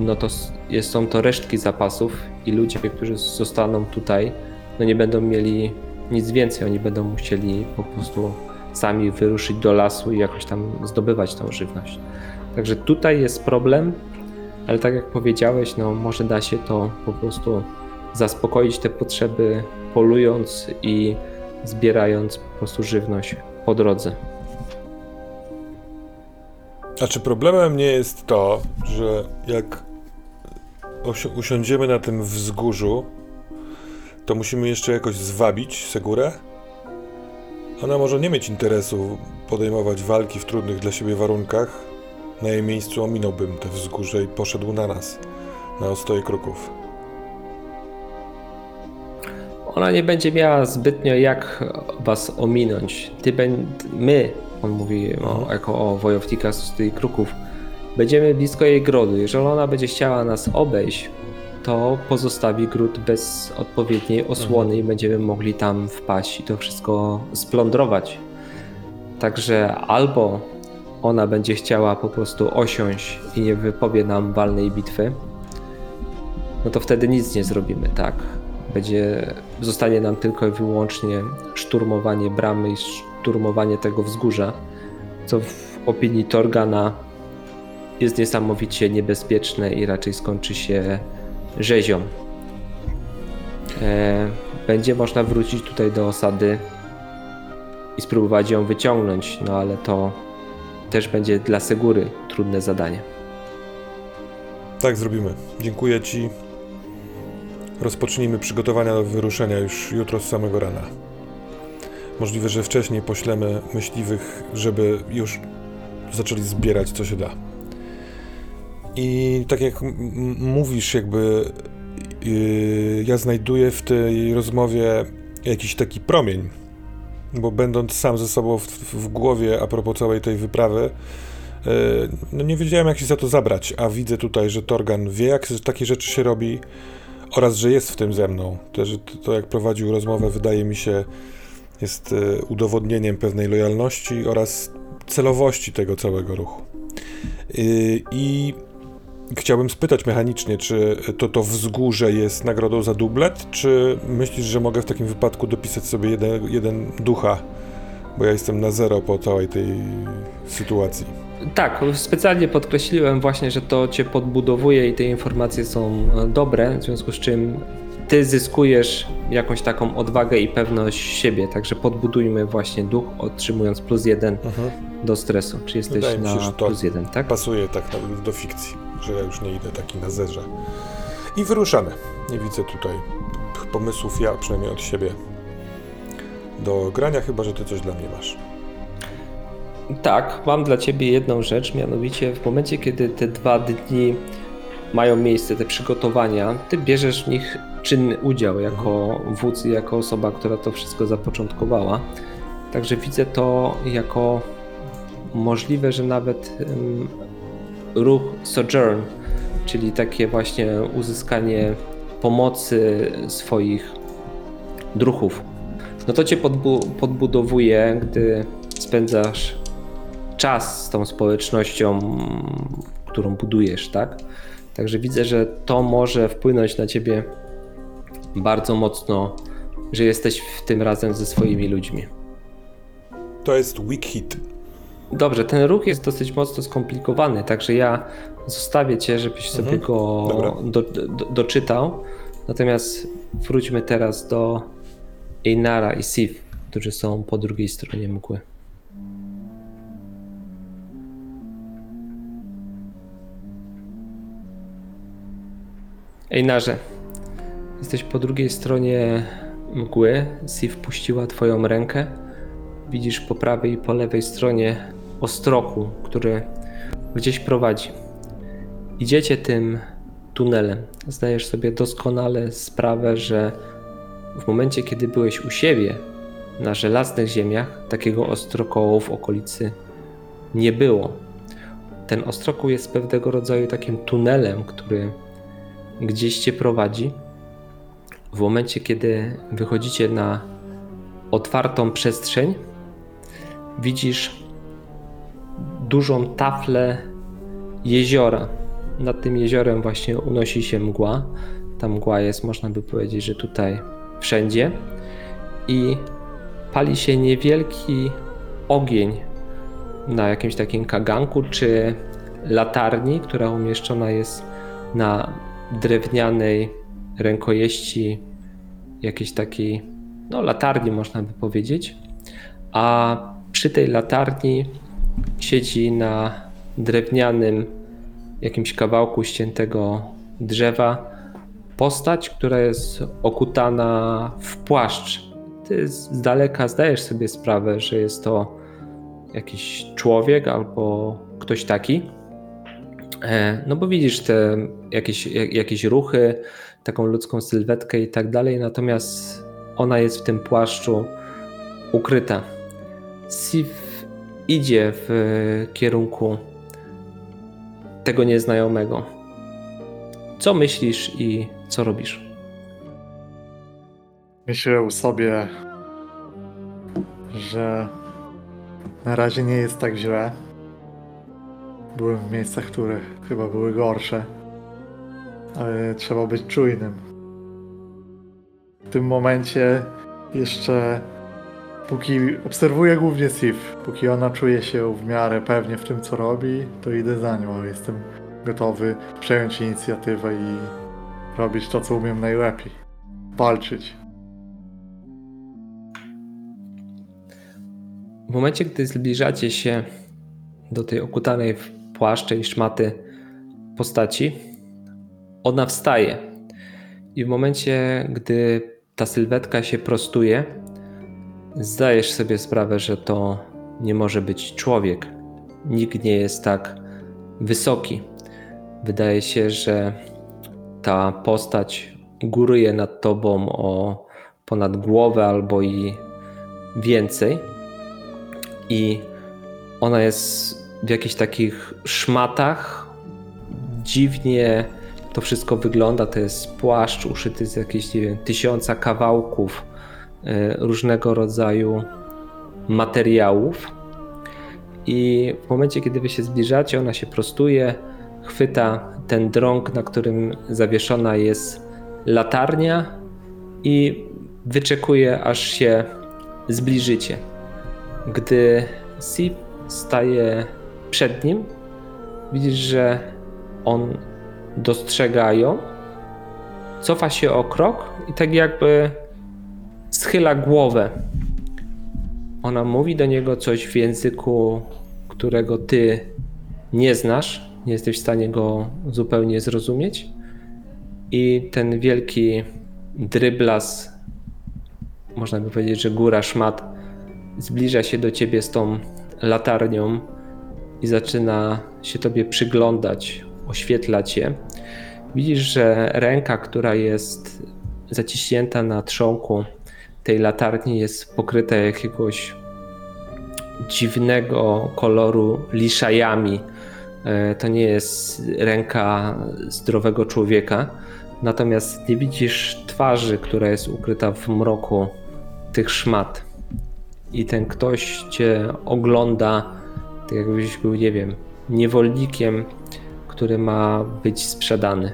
no to jest, są to resztki zapasów i ludzie, którzy zostaną tutaj, no nie będą mieli nic więcej. Oni będą musieli po prostu sami wyruszyć do lasu i jakoś tam zdobywać tą żywność. Także tutaj jest problem, ale tak jak powiedziałeś, no może da się to po prostu zaspokoić te potrzeby polując i zbierając po prostu żywność po drodze. A czy problemem nie jest to, że jak usiądziemy na tym wzgórzu, to musimy jeszcze jakoś zwabić Segurę? Ona może nie mieć interesu podejmować walki w trudnych dla siebie warunkach. Na jej miejscu ominąłbym te wzgórze i poszedł na nas, na ostoje kruków. Ona nie będzie miała zbytnio jak was ominąć. Ty ben... My, on mówi o, jako o wojownikach z tych kruków, będziemy blisko jej grodu. Jeżeli ona będzie chciała nas obejść, to pozostawi gród bez odpowiedniej osłony i będziemy mogli tam wpaść i to wszystko splądrować. Także albo ona będzie chciała po prostu osiąść i nie wypowie nam walnej bitwy, no to wtedy nic nie zrobimy, tak? Będzie, zostanie nam tylko i wyłącznie szturmowanie bramy i szturmowanie tego wzgórza, co w opinii Torgana jest niesamowicie niebezpieczne i raczej skończy się rzezią. E, będzie można wrócić tutaj do osady i spróbować ją wyciągnąć, no ale to też będzie dla Segury trudne zadanie. Tak zrobimy. Dziękuję Ci. Rozpocznijmy przygotowania do wyruszenia już jutro z samego rana. Możliwe, że wcześniej poślemy myśliwych, żeby już zaczęli zbierać co się da. I tak jak mówisz, jakby yy, ja znajduję w tej rozmowie jakiś taki promień, bo będąc sam ze sobą w, w głowie a propos całej tej wyprawy, yy, no nie wiedziałem jak się za to zabrać, a widzę tutaj, że Torgan wie jak takie rzeczy się robi oraz, że jest w tym ze mną. To, to jak prowadził rozmowę wydaje mi się jest yy, udowodnieniem pewnej lojalności oraz celowości tego całego ruchu. Yy, I Chciałbym spytać mechanicznie, czy to to wzgórze jest nagrodą za dublet, czy myślisz, że mogę w takim wypadku dopisać sobie jeden, jeden ducha, bo ja jestem na zero po całej tej sytuacji. Tak, specjalnie podkreśliłem właśnie, że to cię podbudowuje i te informacje są e, dobre, w związku z czym ty zyskujesz jakąś taką odwagę i pewność siebie, także podbudujmy właśnie duch, otrzymując plus jeden Mhm. do stresu. Czy jesteś Wydaje się, na to plus jeden, tak? Pasuje tak do fikcji, że ja już nie idę taki na zerze. I wyruszamy. Nie widzę tutaj pomysłów, ja przynajmniej od siebie, do grania, chyba że ty coś dla mnie masz. Tak, mam dla ciebie jedną rzecz, mianowicie w momencie, kiedy te dwa dni mają miejsce, te przygotowania, ty bierzesz w nich czynny udział jako wódz i jako osoba, która to wszystko zapoczątkowała. Także widzę to jako możliwe, że nawet ruch sojourn, czyli takie właśnie uzyskanie pomocy swoich druhów. No to cię podbu- podbudowuje, gdy spędzasz czas z tą społecznością, którą budujesz, tak? Także widzę, że to może wpłynąć na ciebie bardzo mocno, że jesteś w tym razem ze swoimi ludźmi. To jest weak hit. Dobrze, ten ruch jest dosyć mocno skomplikowany, także ja zostawię cię, żebyś sobie Mhm. go do, do, doczytał. Natomiast wróćmy teraz do Einara i Sif, którzy są po drugiej stronie mgły. Einarze, jesteś po drugiej stronie mgły. Sif puściła twoją rękę. Widzisz po prawej i po lewej stronie ostroku, który gdzieś prowadzi. Idziecie tym tunelem. Zdajesz sobie doskonale sprawę, że w momencie, kiedy byłeś u siebie na żelaznych ziemiach, takiego ostrokołu w okolicy nie było. Ten ostrokół jest pewnego rodzaju takim tunelem, który gdzieś cię prowadzi. W momencie, kiedy wychodzicie na otwartą przestrzeń, widzisz dużą taflę jeziora. Nad tym jeziorem właśnie unosi się mgła. Ta mgła jest, można by powiedzieć, że tutaj wszędzie. I pali się niewielki ogień na jakimś takim kaganku czy latarni, która umieszczona jest na drewnianej rękojeści jakiejś takiej no, latarni, można by powiedzieć. A przy tej latarni siedzi na drewnianym jakimś kawałku ściętego drzewa postać, która jest okutana w płaszcz. Ty z daleka zdajesz sobie sprawę, że jest to jakiś człowiek albo ktoś taki. E, No bo widzisz te jakieś, jak- jakieś ruchy, taką ludzką sylwetkę i tak dalej, natomiast ona jest w tym płaszczu ukryta. Sif idzie w kierunku tego nieznajomego. Co myślisz i co robisz? Myślę sobie, że na razie nie jest tak źle. Byłem w miejscach, które chyba były gorsze, ale trzeba być czujnym. W tym momencie jeszcze, póki obserwuję głównie Sif, póki ona czuje się w miarę pewnie w tym, co robi, to idę za nią. Jestem gotowy przejąć inicjatywę i robić to, co umiem najlepiej. Walczyć. W momencie, gdy zbliżacie się do tej okutanej w płaszcze i szmaty postaci, ona wstaje. I w momencie, gdy ta sylwetka się prostuje, zdajesz sobie sprawę, że to nie może być człowiek. Nikt nie jest tak wysoki. Wydaje się, że ta postać góruje nad tobą o ponad głowę albo i więcej i ona jest w jakichś takich szmatach. Dziwnie to wszystko wygląda. To jest płaszcz uszyty z jakichś, nie wiem, tysiąca kawałków różnego rodzaju materiałów. I w momencie, kiedy wy się zbliżacie, ona się prostuje, chwyta ten drąg, na którym zawieszona jest latarnia i wyczekuje, aż się zbliżycie. Gdy Sif staje przed nim, widzisz, że on dostrzega ją, cofa się o krok i tak jakby schyla głowę. Ona mówi do niego coś w języku, którego ty nie znasz, nie jesteś w stanie go zupełnie zrozumieć. I ten wielki dryblas, można by powiedzieć, że góra szmat, zbliża się do ciebie z tą latarnią i zaczyna się tobie przyglądać, oświetla cię. Widzisz, że ręka, która jest zaciśnięta na trzonku tej latarni, jest pokryta jakiegoś dziwnego koloru liszajami. E, To nie jest ręka zdrowego człowieka. Natomiast nie widzisz twarzy, która jest ukryta w mroku tych szmat. I ten ktoś cię ogląda, tak jakbyś był, nie wiem, niewolnikiem, który ma być sprzedany.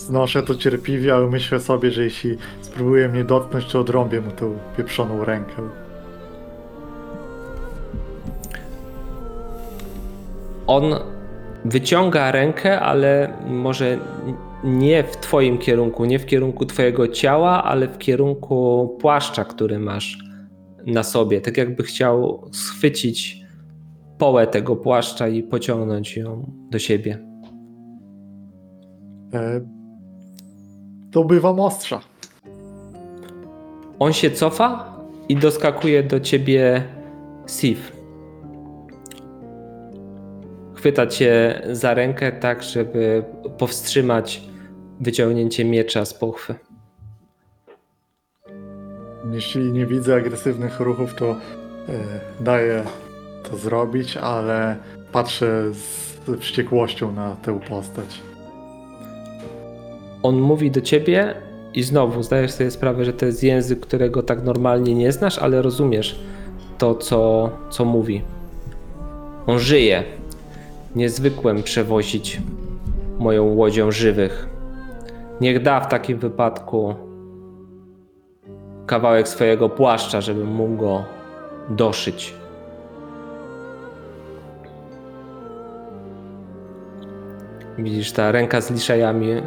Znoszę to cierpliwie, ale myślę sobie, że jeśli spróbuje mnie dotknąć, to odrąbię mu tą pieprzoną rękę. On wyciąga rękę, ale może nie w twoim kierunku, nie w kierunku twojego ciała, ale w kierunku płaszcza, który masz na sobie. Tak jakby chciał schwycić połę tego płaszcza i pociągnąć ją do siebie. E, to bywam ostrza. On się cofa i doskakuje do ciebie Sif. Chwyta cię za rękę tak, żeby powstrzymać wyciągnięcie miecza z pochwy. Jeśli nie widzę agresywnych ruchów, to e, daję to zrobić, ale patrzę z wściekłością na tę postać. On mówi do ciebie i znowu zdajesz sobie sprawę, że to jest język, którego tak normalnie nie znasz, ale rozumiesz to, co, co mówi. On żyje. Niezwykłem przewozić moją łodzią żywych. Niech da w takim wypadku kawałek swojego płaszcza, żebym mógł go doszyć. Widzisz, ta ręka z liszajami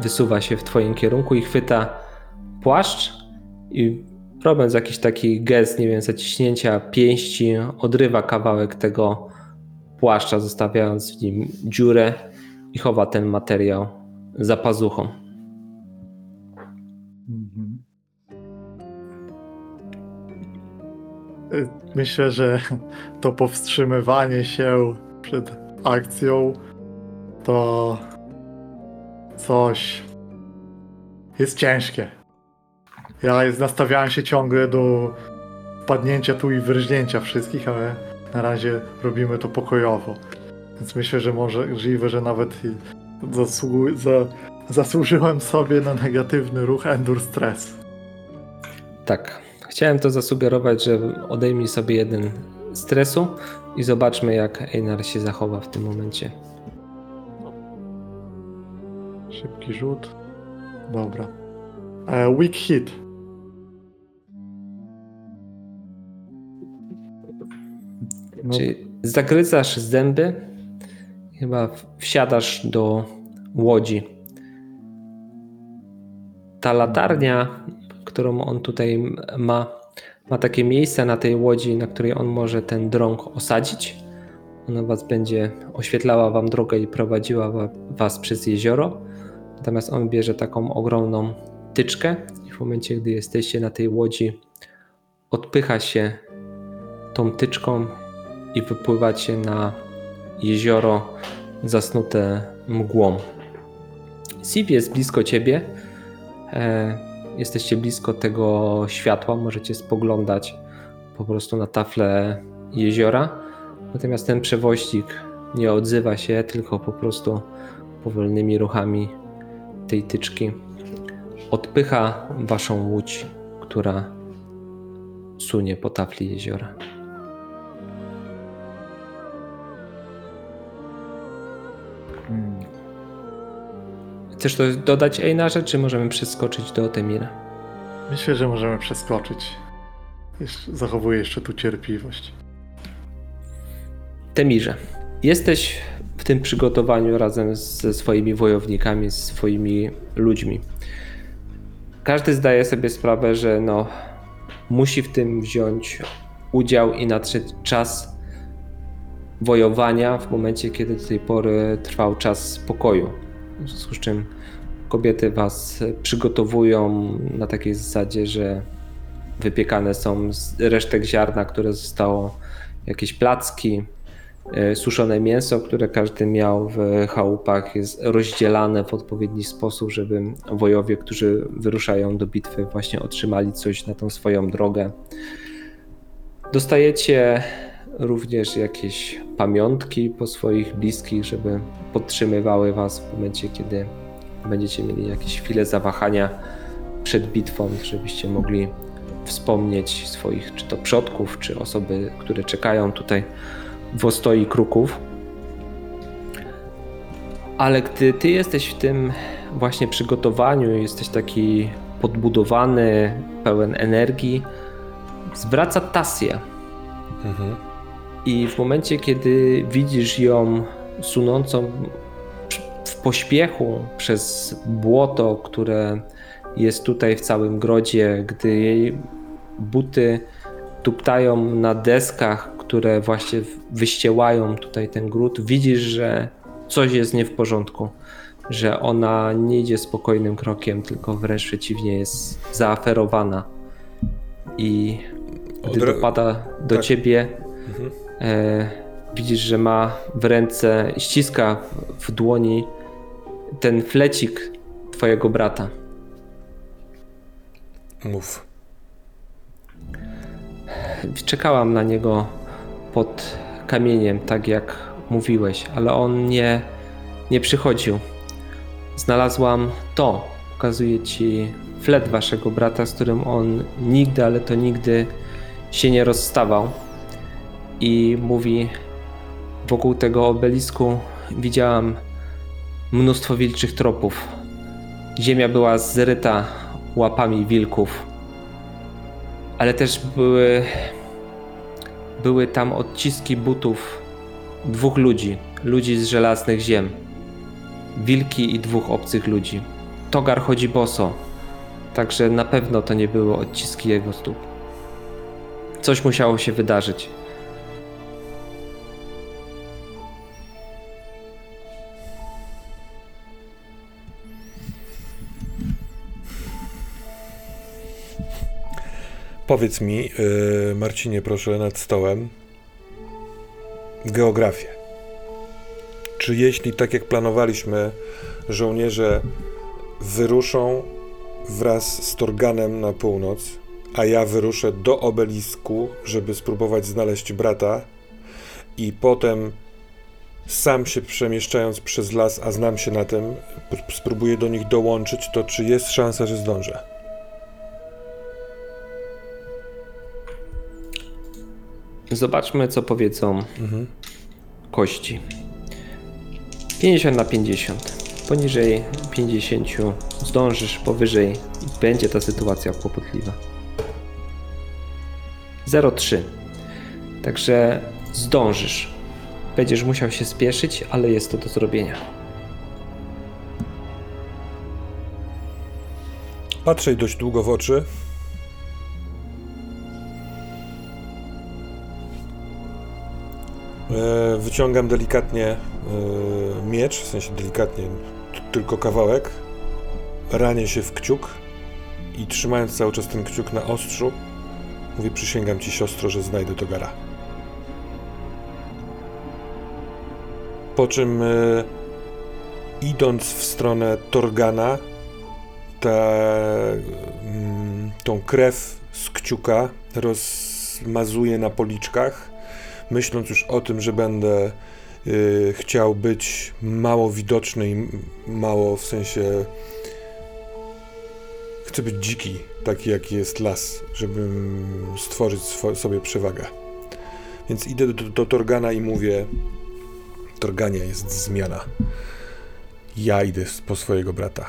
wysuwa się w twoim kierunku i chwyta płaszcz i robiąc jakiś taki gest, nie wiem, zaciśnięcia pięści, odrywa kawałek tego płaszcza, zostawiając w nim dziurę i chowa ten materiał za pazuchą. Mhm. Y, Myślę, że to powstrzymywanie się przed akcją to coś jest ciężkie. Ja jest, nastawiałem się ciągle do padnięcia tu i wyrżnięcia wszystkich, ale na razie robimy to pokojowo. Więc myślę, że możliwe, że nawet za, zasłużyłem sobie na negatywny ruch Endur Stress. Tak, chciałem to zasugerować, że odejmij sobie jeden stresu i zobaczmy, jak Einar się zachowa w tym momencie. Szybki rzut. Dobra. E, weak hit. No, Czyli zagryzasz zęby, chyba wsiadasz do łodzi. Ta latarnia, którą on tutaj ma, ma takie miejsce na tej łodzi, na której on może ten drąg osadzić. Ona was będzie oświetlała wam drogę i prowadziła wa- was przez jezioro. Natomiast on bierze taką ogromną tyczkę i w momencie, gdy jesteście na tej łodzi, odpycha się tą tyczką i wypływacie na jezioro zasnute mgłą. Siv jest blisko ciebie. E, jesteście blisko tego światła, możecie spoglądać po prostu na taflę jeziora. Natomiast ten przewoźnik nie odzywa się, tylko po prostu powolnymi ruchami tej tyczki odpycha waszą łódź, która sunie po tafli jeziora. mm, Chcesz to dodać Einarze, czy możemy przeskoczyć do Temira? myślę, że możemy przeskoczyć. Jeszcze, zachowuję jeszcze tu cierpliwość. Temirze, jesteś w tym przygotowaniu razem ze swoimi wojownikami, z swoimi ludźmi. Każdy zdaje sobie sprawę, że no, musi w tym wziąć udział i nadszedł czas wojowania w momencie, kiedy do tej pory trwał czas spokoju. W związku z czym kobiety was przygotowują na takiej zasadzie, że wypiekane są z resztek ziarna, które zostało, jakieś placki, suszone mięso, które każdy miał w chałupach, jest rozdzielane w odpowiedni sposób, żeby wojowie, którzy wyruszają do bitwy, właśnie otrzymali coś na tą swoją drogę. Dostajecie również jakieś pamiątki po swoich bliskich, żeby podtrzymywały was w momencie, kiedy będziecie mieli jakieś chwile zawahania przed bitwą, żebyście mogli wspomnieć swoich czy to przodków, czy osoby, które czekają tutaj w ostoi kruków. Ale gdy ty jesteś w tym właśnie przygotowaniu, jesteś taki podbudowany, pełen energii, zwraca Tasję. Mhm. I w momencie, kiedy widzisz ją sunącą w pośpiechu przez błoto, które jest tutaj w całym grodzie, gdy jej buty tuptają na deskach, które właśnie wyściełają tutaj ten gród, widzisz, że coś jest nie w porządku, że ona nie idzie spokojnym krokiem, tylko wręcz przeciwnie jest zaaferowana. I gdy Odra- dopada do tak. ciebie, Mhm. e, widzisz, że ma w ręce, ściska w, w dłoni ten flecik twojego brata. Mów. Czekałam na niego pod kamieniem, tak jak mówiłeś, ale on nie, nie przychodził. Znalazłam to. Pokazuję ci flet waszego brata, z którym on nigdy, ale to nigdy się nie rozstawał. I mówi: Wokół tego obelisku widziałam mnóstwo wilczych tropów. Ziemia była zryta łapami wilków ale też były, były tam odciski butów dwóch ludzi, ludzi z żelaznych ziem. Wilki i dwóch obcych ludzi. Togar chodzi boso, także na pewno to nie były odciski jego stóp. Coś musiało się wydarzyć. Powiedz mi, yy, Marcinie, proszę, nad stołem, geografię. Czy jeśli, tak jak planowaliśmy, żołnierze wyruszą wraz z Torganem na północ, a ja wyruszę do obelisku, żeby spróbować znaleźć brata, i potem sam się przemieszczając przez las, a znam się na tym, spróbuję do nich dołączyć, to czy jest szansa, że zdążę? Zobaczmy, co powiedzą Mhm. kości. 50 na 50. Poniżej 50 zdążysz, powyżej będzie ta sytuacja kłopotliwa. 0,3. Także zdążysz. Będziesz musiał się spieszyć, ale jest to do zrobienia. Patrzę dość długo w oczy. Wyciągam delikatnie e, miecz, w sensie delikatnie, tylko kawałek. Ranię się w kciuk i trzymając cały czas ten kciuk na ostrzu, mówię: Przysięgam ci, siostro, że znajdę Togara. Po czym, e, idąc w stronę Torgana, ta, mm, tą krew z kciuka rozmazuję na policzkach, myśląc już o tym, że będę y, chciał być mało widoczny i mało w sensie. Chcę być dziki, taki jaki jest las, żeby stworzyć swo- sobie przewagę. Więc idę do, do Torgana i mówię: Torganie, jest zmiana. Ja idę po swojego brata.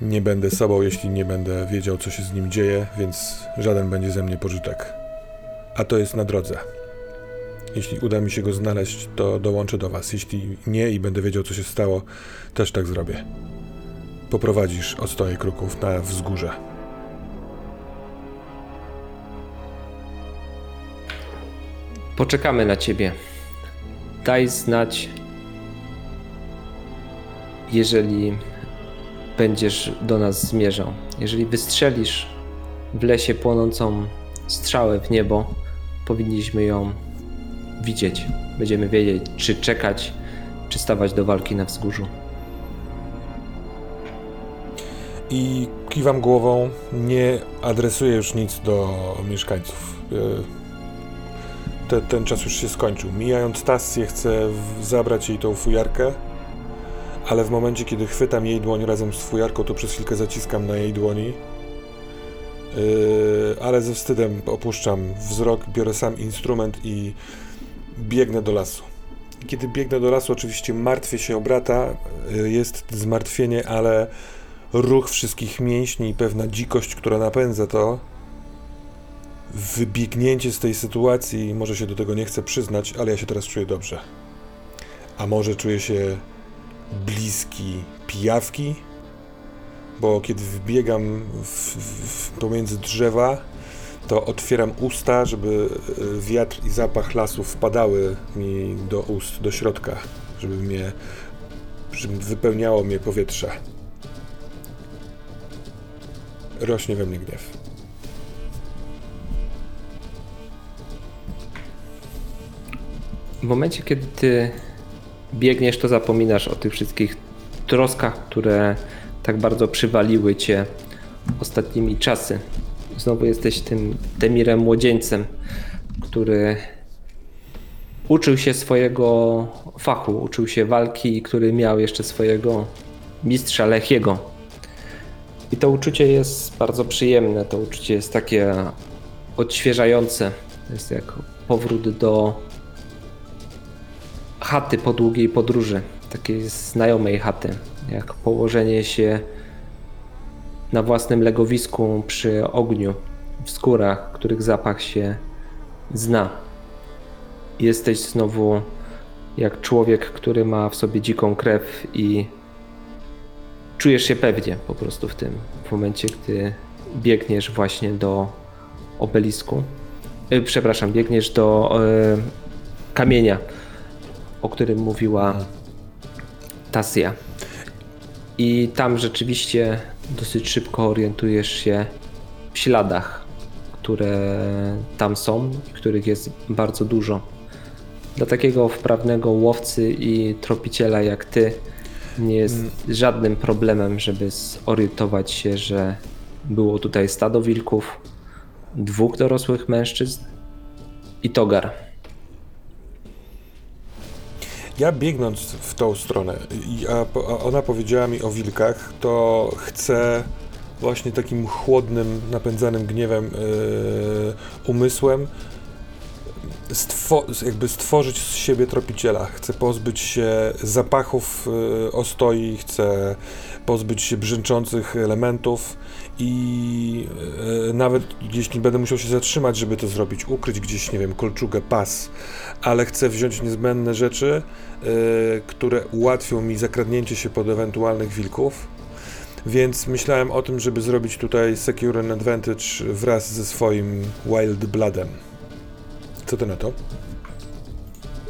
Nie będę sobą, jeśli nie będę wiedział, co się z nim dzieje, więc żaden będzie ze mnie pożytek. A to jest na drodze. Jeśli uda mi się go znaleźć, to dołączę do was. Jeśli nie i będę wiedział, co się stało, też tak zrobię. Poprowadzisz ostoje kruków na wzgórze. Poczekamy na ciebie. Daj znać, jeżeli będziesz do nas zmierzał. Jeżeli wystrzelisz w lesie płonącą strzałę w niebo, powinniśmy ją widzieć. Będziemy wiedzieć, czy czekać, czy stawać do walki na wzgórzu. I kiwam głową, nie adresuję już nic do mieszkańców. E, Te, ten czas już się skończył. Mijając Tassię, chcę zabrać jej tą fujarkę, ale w momencie, kiedy chwytam jej dłoń razem z fujarką, to przez chwilkę zaciskam na jej dłoni. E, Ale ze wstydem opuszczam wzrok, biorę sam instrument i biegnę do lasu. Kiedy biegnę do lasu, oczywiście martwię się o brata. E, Jest zmartwienie, ale ruch wszystkich mięśni i pewna dzikość, która napędza to, wybiegnięcie z tej sytuacji, może się do tego nie chcę przyznać, ale ja się teraz czuję dobrze. A może czuję się bliski pijawki? Bo kiedy wbiegam w, w, pomiędzy drzewa, to otwieram usta, żeby e, wiatr i zapach lasu wpadały mi do ust, do środka, żeby mnie, żeby wypełniało mnie powietrze. Rośnie we mnie gniew. W momencie, kiedy ty biegniesz, to zapominasz o tych wszystkich troskach, które tak bardzo przywaliły cię ostatnimi czasy. Znowu jesteś tym Demirem młodzieńcem, który uczył się swojego fachu, uczył się walki i który miał jeszcze swojego mistrza Lechiego. I to uczucie jest bardzo przyjemne, to uczucie jest takie odświeżające. To jest jak powrót do chaty po długiej podróży, takiej znajomej chaty, jak położenie się na własnym legowisku przy ogniu w skórach, których zapach się zna. Jesteś znowu jak człowiek, który ma w sobie dziką krew i czujesz się pewnie po prostu w tym w momencie, gdy biegniesz właśnie do obelisku. Y, Przepraszam, biegniesz do y, kamienia, o którym mówiła Tasja. I tam rzeczywiście dosyć szybko orientujesz się w śladach, które tam są, i których jest bardzo dużo. Dla takiego wprawnego łowcy i tropiciela jak ty nie jest żadnym problemem, żeby zorientować się, że było tutaj stado wilków, dwóch dorosłych mężczyzn i togar. Ja biegnąc w tą stronę, a ona powiedziała mi o wilkach, to chcę właśnie takim chłodnym, napędzanym gniewem yy, umysłem stwo- jakby stworzyć z siebie tropiciela. Chcę pozbyć się zapachów yy, ostoi, chcę pozbyć się brzęczących elementów i yy, nawet jeśli będę musiał się zatrzymać, żeby to zrobić, ukryć gdzieś, nie wiem, kolczugę, pas, ale chcę wziąć niezbędne rzeczy, yy, które ułatwią mi zakradnięcie się pod ewentualnych wilków. Więc myślałem o tym, żeby zrobić tutaj Secure an Advantage wraz ze swoim Wild Bloodem. Co ty na to?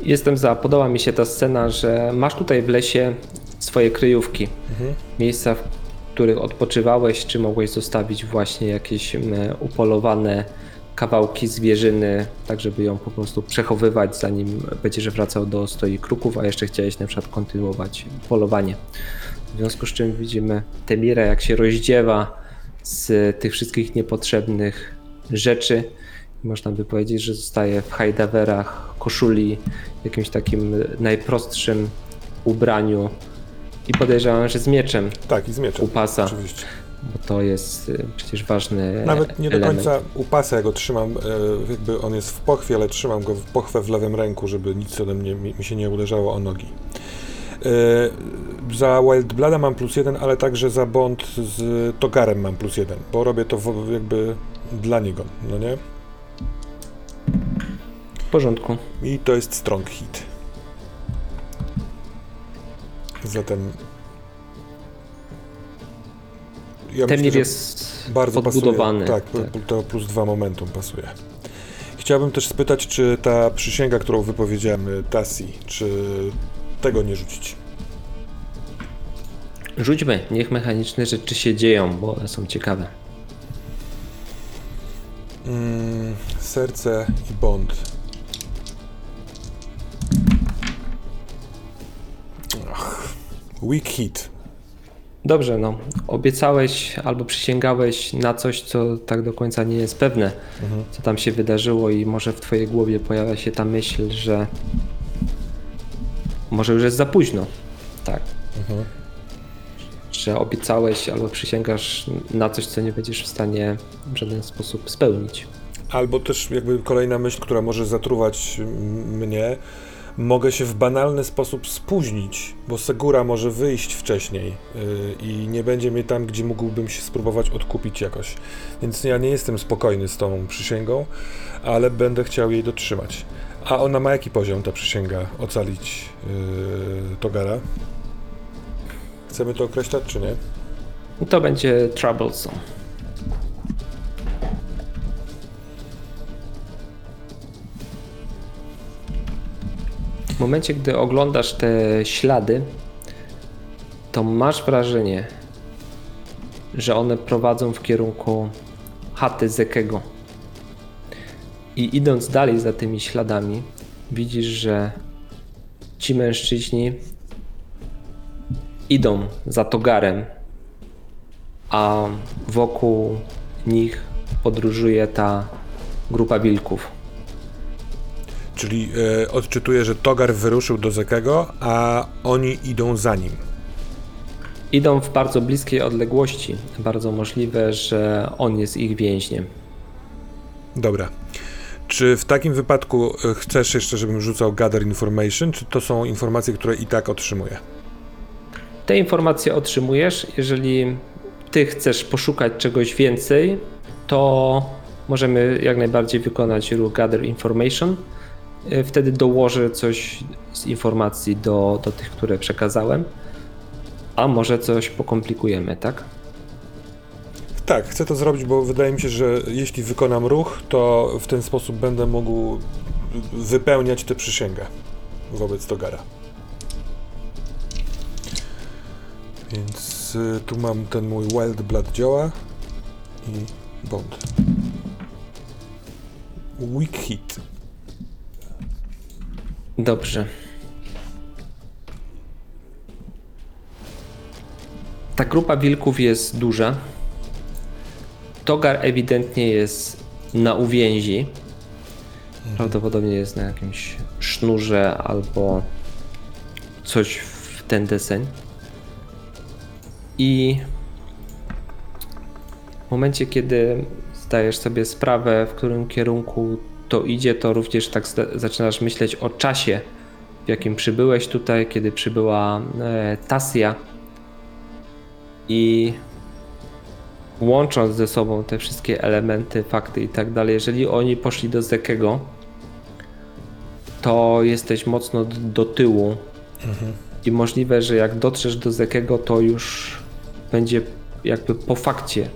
Jestem za. Podoba mi się ta scena, że masz tutaj w lesie swoje kryjówki. Mhm. Miejsca, w których odpoczywałeś, czy mogłeś zostawić właśnie jakieś upolowane kawałki zwierzyny, tak żeby ją po prostu przechowywać, zanim będziesz wracał do stoi kruków, a jeszcze chciałeś na przykład kontynuować polowanie. W związku z czym widzimy Temira, jak się rozdziewa z tych wszystkich niepotrzebnych rzeczy. Można by powiedzieć, że zostaje w hajdawerach, koszuli, jakimś takim najprostszym ubraniu i podejrzewam, że z mieczem Tak, i z mieczem. u pasa, Oczywiście. bo to jest y, przecież ważny Nawet nie do element. końca u pasa ja go trzymam, e, jakby on jest w pochwie, ale trzymam go w pochwę w lewym ręku, żeby nic ode mnie mi, mi się nie uderzało o nogi. E, za Wild Blooda mam plus jeden, ale także za Bond z Togarem mam plus jeden, bo robię to w, jakby dla niego, no nie? W porządku. I to jest strong hit. Zatem. Ja Temir myślę, jest bardzo podbudowany. Pasuje. Tak, tak. to plus dwa momentum pasuje. Chciałbym też spytać, czy ta przysięga, którą wypowiedziałem y, Tassi, czy tego nie rzucić? Rzućmy, niech mechaniczne rzeczy się dzieją, bo one są ciekawe. Mm, serce i bond. Weak hit. Dobrze, no. Obiecałeś albo przysięgałeś na coś, co tak do końca nie jest pewne, co tam się wydarzyło, i może w Twojej głowie pojawia się ta myśl, że może już jest za późno. Tak. Że obiecałeś albo przysięgasz na coś, co nie będziesz w stanie w żaden sposób spełnić. Albo też jakby kolejna myśl, która może zatruwać mnie. Mogę się w banalny sposób spóźnić, bo Segura może wyjść wcześniej yy, i nie będzie mnie tam, gdzie mógłbym się spróbować odkupić jakoś. Więc ja nie jestem spokojny z tą przysięgą, ale będę chciał jej dotrzymać. A ona ma jaki poziom, ta przysięga, ocalić yy, Togara? Chcemy to określać, czy nie? To będzie troublesome. W momencie, gdy oglądasz te ślady, to masz wrażenie, że one prowadzą w kierunku chaty Zekego. I idąc dalej za tymi śladami, widzisz, że ci mężczyźni idą za togarem, a wokół nich podróżuje ta grupa wilków. Czyli e, odczytuję, że Togar wyruszył do Zekego, a oni idą za nim. Idą w bardzo bliskiej odległości. Bardzo możliwe, że on jest ich więźniem. Dobra. Czy w takim wypadku e, chcesz jeszcze, żebym rzucał Gather Information, czy to są informacje, które i tak otrzymuję? Te informacje otrzymujesz. Jeżeli ty chcesz poszukać czegoś więcej, to możemy jak najbardziej wykonać ruch Gather Information. Y, Wtedy dołożę coś z informacji do, do tych, które przekazałem. A może coś pokomplikujemy, tak? Tak, chcę to zrobić, bo wydaje mi się, że jeśli wykonam ruch, to w ten sposób będę mógł wypełniać tę przysięgę wobec Togara. Więc y, tu mam ten mój Wild Blood działa i Bond. Weak hit. Dobrze. Ta grupa wilków jest duża. Togar ewidentnie jest na uwięzi. Prawdopodobnie jest na jakimś sznurze albo coś w ten deseń. I w momencie, kiedy zdajesz sobie sprawę, w którym kierunku to idzie, to również tak zaczynasz myśleć o czasie, w jakim przybyłeś tutaj, kiedy przybyła e, Tasja. I łącząc ze sobą te wszystkie elementy, fakty i tak dalej, jeżeli oni poszli do Zekego, to jesteś mocno do tyłu. I możliwe, że jak dotrzesz do Zekego, to już będzie jakby po fakcie.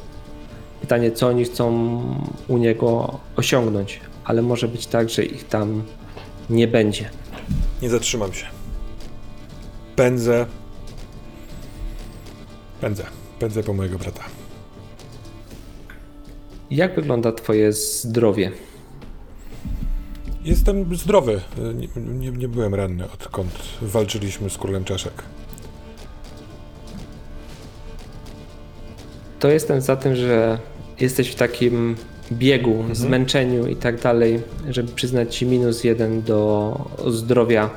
Pytanie, co oni chcą u niego osiągnąć, ale może być tak, że ich tam nie będzie. Nie zatrzymam się. Pędzę. Pędzę. Pędzę po mojego brata. Jak wygląda Twoje zdrowie? Jestem zdrowy. Nie, nie, nie byłem ranny, odkąd walczyliśmy z królem czaszek. To jestem za tym, że jesteś w takim biegu, zmęczeniu i tak dalej, żeby przyznać Ci minus jeden do zdrowia,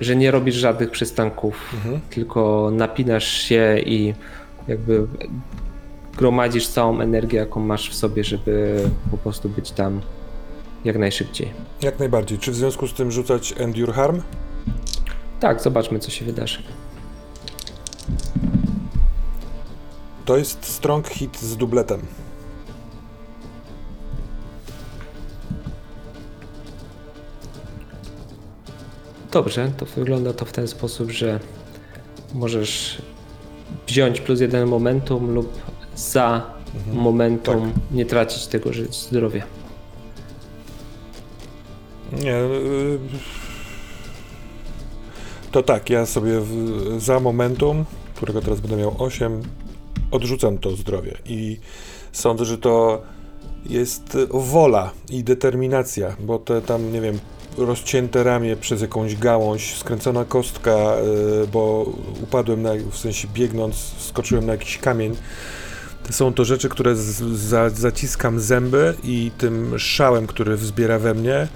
że nie robisz żadnych przystanków, tylko napinasz się i jakby gromadzisz całą energię, jaką masz w sobie, żeby po prostu być tam jak najszybciej. Jak najbardziej. Czy w związku z tym rzucać Endure Harm? Tak, zobaczmy, co się wydarzy. To jest strong hit z dubletem. Dobrze, to wygląda to w ten sposób, że możesz wziąć plus jeden momentum lub za momentum nie tracić tego zdrowia. Nie. y, To tak, ja sobie za momentum, którego teraz będę miał 8, odrzucam to zdrowie. I sądzę, że to jest wola i determinacja, bo te tam, nie wiem, rozcięte ramię przez jakąś gałąź, skręcona kostka, e, bo upadłem, na, w sensie biegnąc, skoczyłem na jakiś kamień. Są to rzeczy, które z, za, zaciskam zęby i tym szałem, który wzbiera we mnie,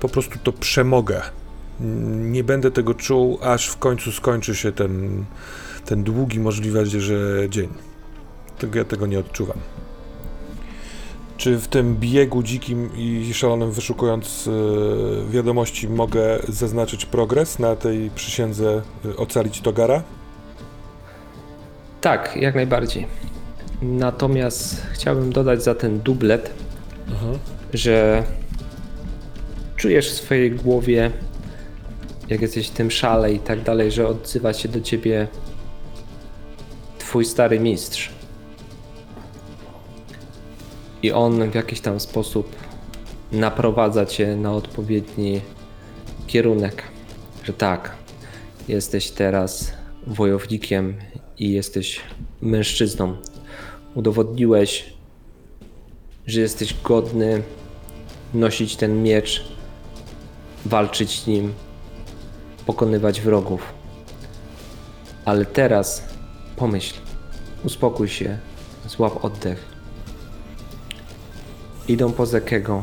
po prostu to przemogę. Nie będę tego czuł, aż w końcu skończy się ten, ten długi, możliwe, że dzień. Tego ja tego nie odczuwam. Czy w tym biegu dzikim i szalonym wyszukując e, wiadomości mogę zaznaczyć progres na tej przysiędze e, ocalić Togara? Tak, jak najbardziej. Natomiast chciałbym dodać za ten dublet, że czujesz w swojej głowie, jak jesteś w tym szale i tak dalej, że odzywa się do ciebie twój stary mistrz. I on w jakiś tam sposób naprowadza cię na odpowiedni kierunek, że tak, jesteś teraz wojownikiem i jesteś mężczyzną. Udowodniłeś, że jesteś godny nosić ten miecz, walczyć nim, pokonywać wrogów. Ale teraz pomyśl, uspokój się, złap oddech. Idą po Zekego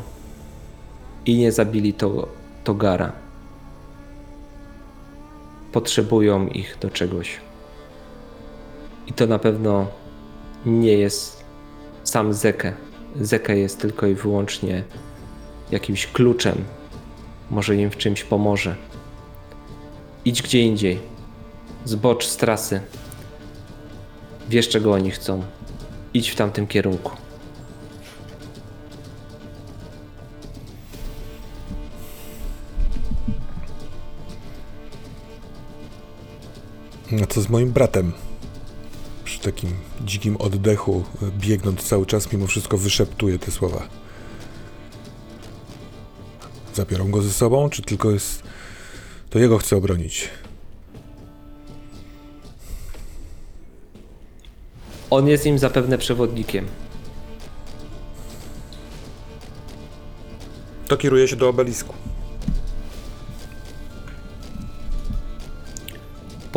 i nie zabili to, Togara. Potrzebują ich do czegoś. I to na pewno nie jest sam Zeke. Zeke jest tylko i wyłącznie jakimś kluczem. Może im w czymś pomoże. Idź gdzie indziej. Zbocz z trasy. Wiesz, czego oni chcą. Idź w tamtym kierunku. Co z moim bratem? Przy takim dzikim oddechu, biegnąc cały czas, mimo wszystko wyszeptuje te słowa. Zabiorą go ze sobą, czy tylko jest. To jego chcę obronić? On jest im zapewne przewodnikiem. To kieruje się do obelisku.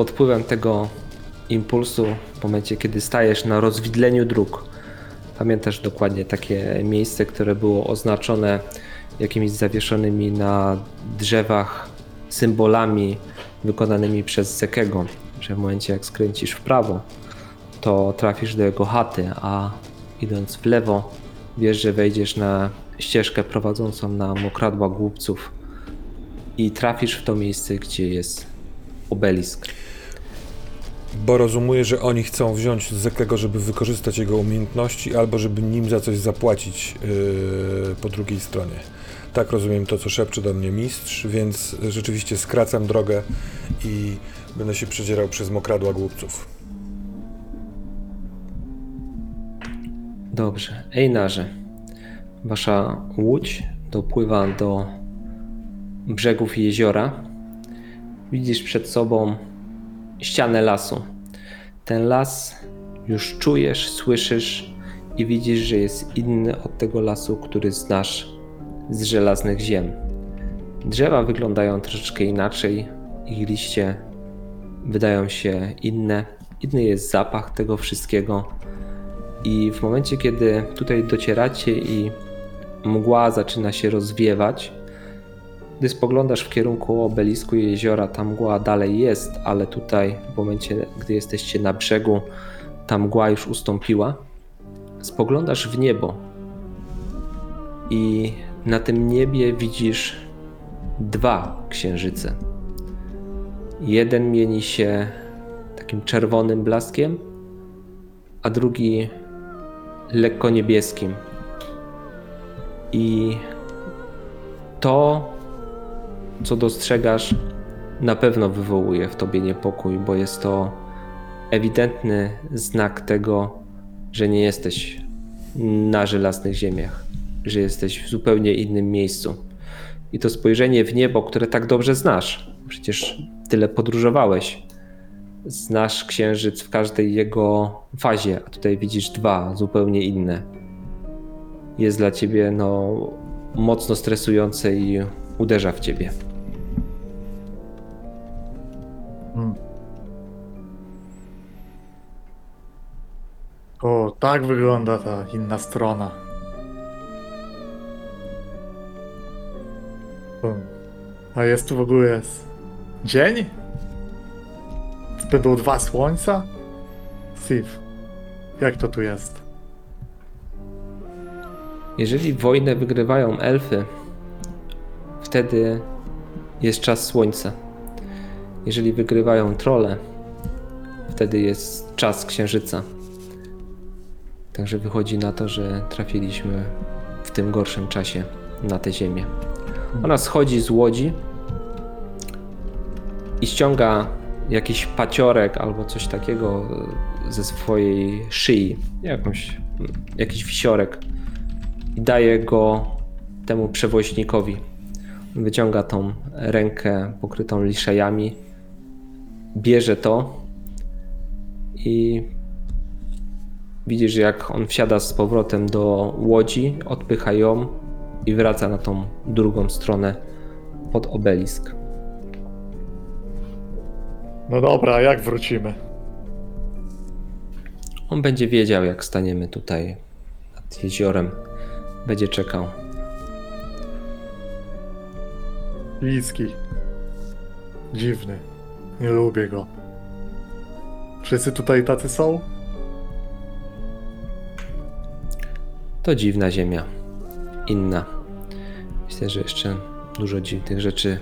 Pod wpływem tego impulsu, w momencie kiedy stajesz na rozwidleniu dróg, pamiętasz dokładnie takie miejsce, które było oznaczone jakimiś zawieszonymi na drzewach symbolami wykonanymi przez Zekego, że w momencie jak skręcisz w prawo, to trafisz do jego chaty, a idąc w lewo, wiesz, że wejdziesz na ścieżkę prowadzącą na mokradła głupców i trafisz w to miejsce, gdzie jest obelisk. Bo rozumuję, że oni chcą wziąć Zekego, żeby wykorzystać jego umiejętności, albo żeby nim za coś zapłacić yy, po drugiej stronie. Tak rozumiem to, co szepcze do mnie mistrz, więc rzeczywiście skracam drogę i będę się przedzierał przez mokradła głupców. Dobrze. Ejnarze, wasza łódź dopływa do brzegów jeziora. Widzisz przed sobą ścianę lasu. Ten las już czujesz, słyszysz i widzisz, że jest inny od tego lasu, który znasz z żelaznych ziem. Drzewa wyglądają troszeczkę inaczej, ich liście wydają się inne. Inny jest zapach tego wszystkiego. I w momencie, kiedy tutaj docieracie i mgła zaczyna się rozwiewać, gdy spoglądasz w kierunku obelisku jeziora, ta mgła dalej jest, ale tutaj, w momencie, gdy jesteście na brzegu, ta mgła już ustąpiła. Spoglądasz w niebo i na tym niebie widzisz dwa księżyce. Jeden mieni się takim czerwonym blaskiem, a drugi lekko niebieskim. I to, co dostrzegasz, na pewno wywołuje w tobie niepokój, bo jest to ewidentny znak tego, że nie jesteś na żelaznych ziemiach, że jesteś w zupełnie innym miejscu. I to spojrzenie w niebo, które tak dobrze znasz, przecież tyle podróżowałeś, znasz księżyc w każdej jego fazie, a tutaj widzisz dwa zupełnie inne. Jest dla ciebie no, mocno stresujące i uderza w ciebie. Hmm. O, tak wygląda ta inna strona. Hmm. A jest tu w ogóle dzień? Będą dwa słońca? Steve, jak to tu jest? Jeżeli wojnę wygrywają elfy, wtedy jest czas słońca. Jeżeli wygrywają trole, wtedy jest czas księżyca. Także wychodzi na to, że trafiliśmy w tym gorszym czasie na tę ziemię. Ona schodzi z łodzi i ściąga jakiś paciorek albo coś takiego ze swojej szyi, jakąś, jakiś wisiorek i daje go temu przewoźnikowi. Wyciąga tą rękę pokrytą liszajami, bierze to i widzisz, jak on wsiada z powrotem do łodzi, odpycha ją i wraca na tą drugą stronę pod obelisk. No dobra, jak wrócimy? On będzie wiedział, jak staniemy tutaj nad jeziorem. Będzie czekał. Bliski. Dziwny. Nie lubię go. Wszyscy tutaj tacy są? To dziwna ziemia. Inna. Myślę, że jeszcze dużo dziwnych rzeczy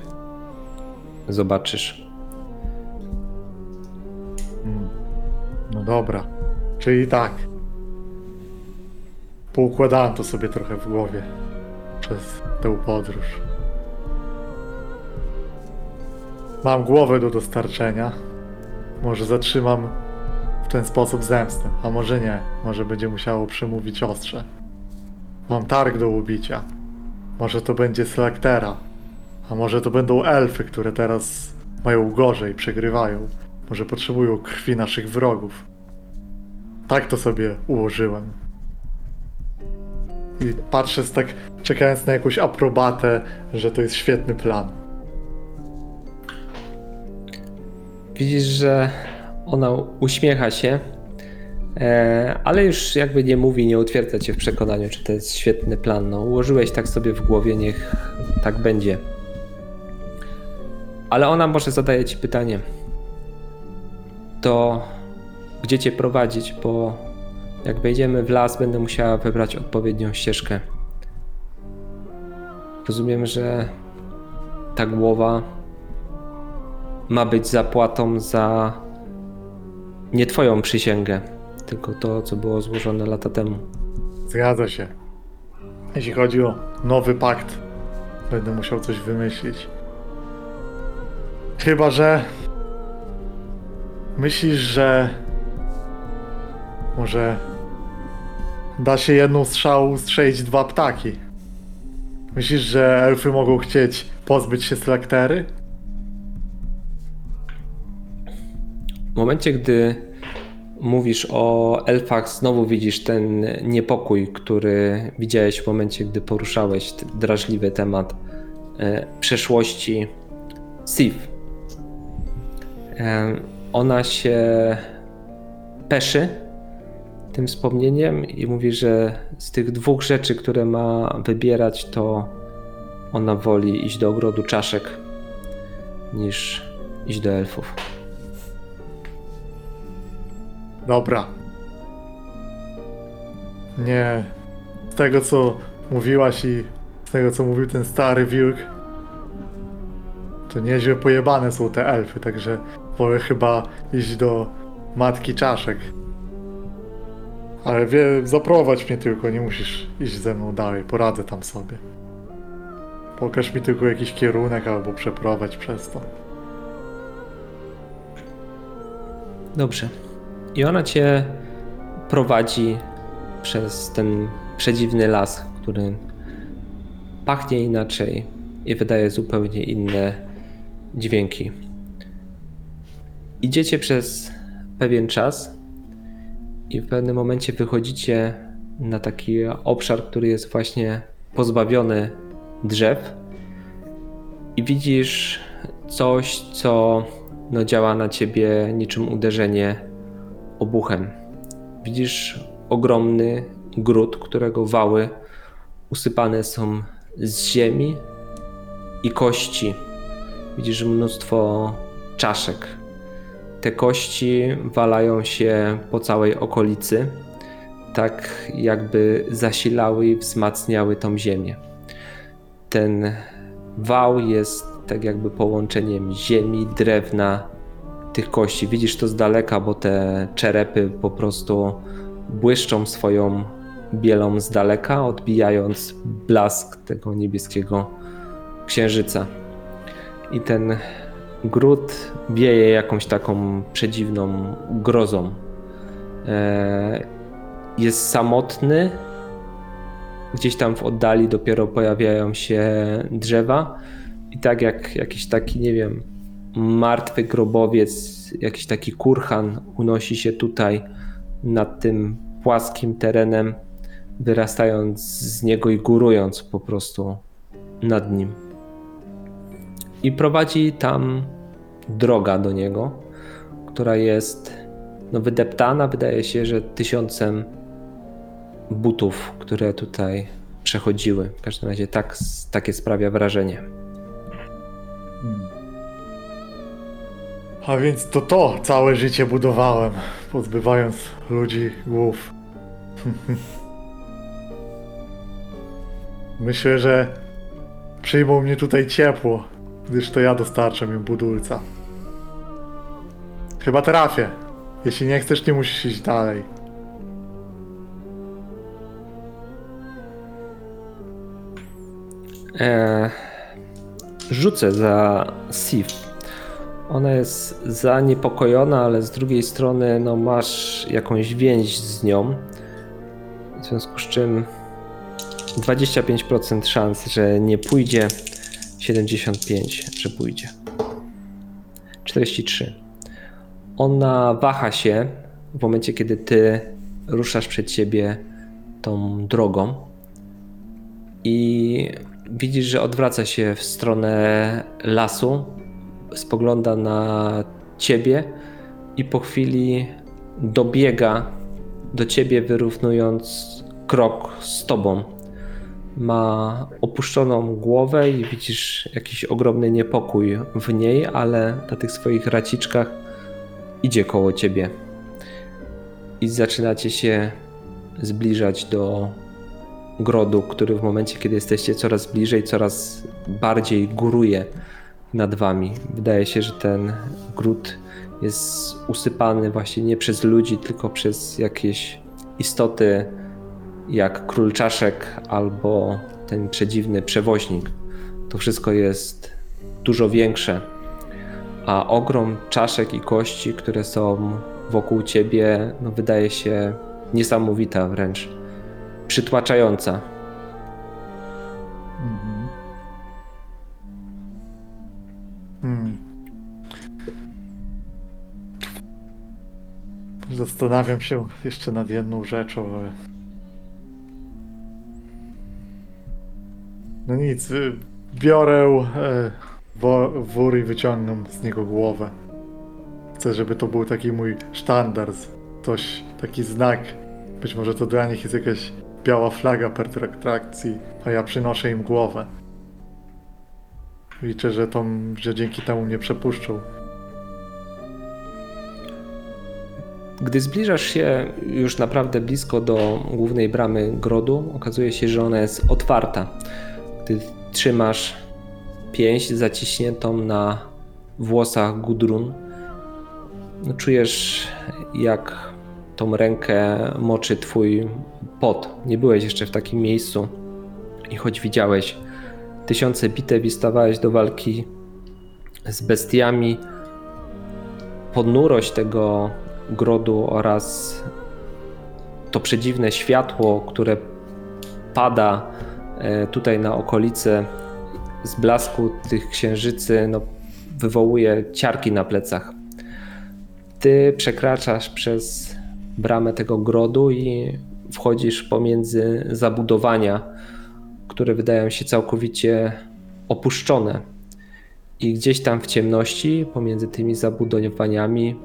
zobaczysz. Hmm. No dobra. Czyli tak. Poukładałem to sobie trochę w głowie przez tę podróż. Mam głowę do dostarczenia. Może zatrzymam w ten sposób zemstę, a może nie. Może będzie musiało przemówić ostrze. Mam targ do ubicia. Może to będzie Selektera. A może to będą elfy, które teraz mają gorzej, przegrywają. Może potrzebują krwi naszych wrogów. Tak to sobie ułożyłem. I patrzę tak, czekając na jakąś aprobatę, że to jest świetny plan. Widzisz, że ona uśmiecha się, e, ale już jakby nie mówi, nie utwierdza cię w przekonaniu, czy to jest świetny plan. No, ułożyłeś tak sobie w głowie, niech tak będzie. Ale ona może zadaje ci pytanie. To gdzie cię prowadzić, bo jak wejdziemy w las, będę musiała wybrać odpowiednią ścieżkę. Rozumiem, że ta głowa ma być zapłatą za nie twoją przysięgę, tylko to, co było złożone lata temu. Zgadza się. Jeśli chodzi o nowy pakt, będę musiał coś wymyślić. Chyba, że myślisz, że może da się jedną strzałą strzelić dwa ptaki. Myślisz, że elfy mogą chcieć pozbyć się selektery? Momencie, gdy mówisz o elfach, znowu widzisz ten niepokój, który widziałeś w momencie, gdy poruszałeś drażliwy temat e, przeszłości Sif. E, ona się peszy tym wspomnieniem i mówi, że z tych dwóch rzeczy, które ma wybierać, to ona woli iść do ogrodu czaszek niż iść do elfów. Dobra. Nie. Z tego co mówiłaś i z tego co mówił ten stary wilk, to nieźle pojebane są te elfy, także wolę chyba iść do matki czaszek. Ale wie, zaprowadź mnie tylko, nie musisz iść ze mną dalej, poradzę tam sobie. Pokaż mi tylko jakiś kierunek albo przeprowadź przez to. Dobrze. I ona cię prowadzi przez ten przedziwny las, który pachnie inaczej i wydaje zupełnie inne dźwięki. Idziecie przez pewien czas i w pewnym momencie wychodzicie na taki obszar, który jest właśnie pozbawiony drzew i widzisz coś, co no, działa na ciebie niczym uderzenie obuchem. Widzisz ogromny gród, którego wały usypane są z ziemi i kości. Widzisz mnóstwo czaszek. Te kości walają się po całej okolicy, tak jakby zasilały i wzmacniały tą ziemię. Ten wał jest tak jakby połączeniem ziemi, drewna, tych kości. Widzisz to z daleka, bo te czerepy po prostu błyszczą swoją bielą z daleka, odbijając blask tego niebieskiego księżyca. I ten gród wieje jakąś taką przedziwną grozą. E, Jest samotny. Gdzieś tam w oddali dopiero pojawiają się drzewa. I tak jak jakiś taki, nie wiem, martwy grobowiec, jakiś taki kurhan unosi się tutaj nad tym płaskim terenem, wyrastając z niego i górując po prostu nad nim. I prowadzi tam droga do niego, która jest no, wydeptana, wydaje się, że tysiącem butów, które tutaj przechodziły. W każdym razie tak, takie sprawia wrażenie. A więc to to całe życie budowałem, pozbywając ludzi głów. Myślę, że przyjmą mnie tutaj ciepło, gdyż to ja dostarczam im budulca. Chyba trafię. Jeśli nie chcesz, nie musisz iść dalej. E, rzucę za Sif. Ona jest zaniepokojona, ale z drugiej strony no, masz jakąś więź z nią. W związku z czym 25% szans, że nie pójdzie, 75, że pójdzie. 43. Ona waha się w momencie, kiedy ty ruszasz przed siebie tą drogą i widzisz, że odwraca się w stronę lasu, spogląda na ciebie i po chwili dobiega do ciebie, wyrównując krok z tobą. Ma opuszczoną głowę i widzisz jakiś ogromny niepokój w niej, ale na tych swoich raciczkach idzie koło ciebie. I zaczynacie się zbliżać do grodu, który w momencie, kiedy jesteście coraz bliżej, coraz bardziej góruje nad wami. Wydaje się, że ten gród jest usypany właśnie nie przez ludzi, tylko przez jakieś istoty, jak król czaszek albo ten przedziwny przewoźnik. To wszystko jest dużo większe, a ogrom czaszek i kości, które są wokół ciebie, no wydaje się niesamowita wręcz przytłaczająca. Hmm. Zastanawiam się jeszcze nad jedną rzeczą, ale... No nic, y, biorę e, wór i wyciągam z niego głowę. Chcę, żeby to był taki mój sztandar, coś, taki znak. Być może to dla nich jest jakaś biała flaga pertraktacji, a ja przynoszę im głowę. Liczę, że, to, że dzięki temu mnie przepuszczą. Gdy zbliżasz się już naprawdę blisko do głównej bramy grodu, okazuje się, że ona jest otwarta. Gdy trzymasz pięść zaciśniętą na włosach Gudrun, czujesz jak tą rękę moczy twój pot. Nie byłeś jeszcze w takim miejscu i choć widziałeś tysiące bitew i stawałeś do walki z bestiami, ponurość tego grodu oraz to przedziwne światło, które pada e, tutaj na okolice z blasku tych księżycy, no, wywołuje ciarki na plecach. Ty przekraczasz przez bramę tego grodu i wchodzisz pomiędzy zabudowania, które wydają się całkowicie opuszczone. I gdzieś tam w ciemności, pomiędzy tymi zabudowaniami,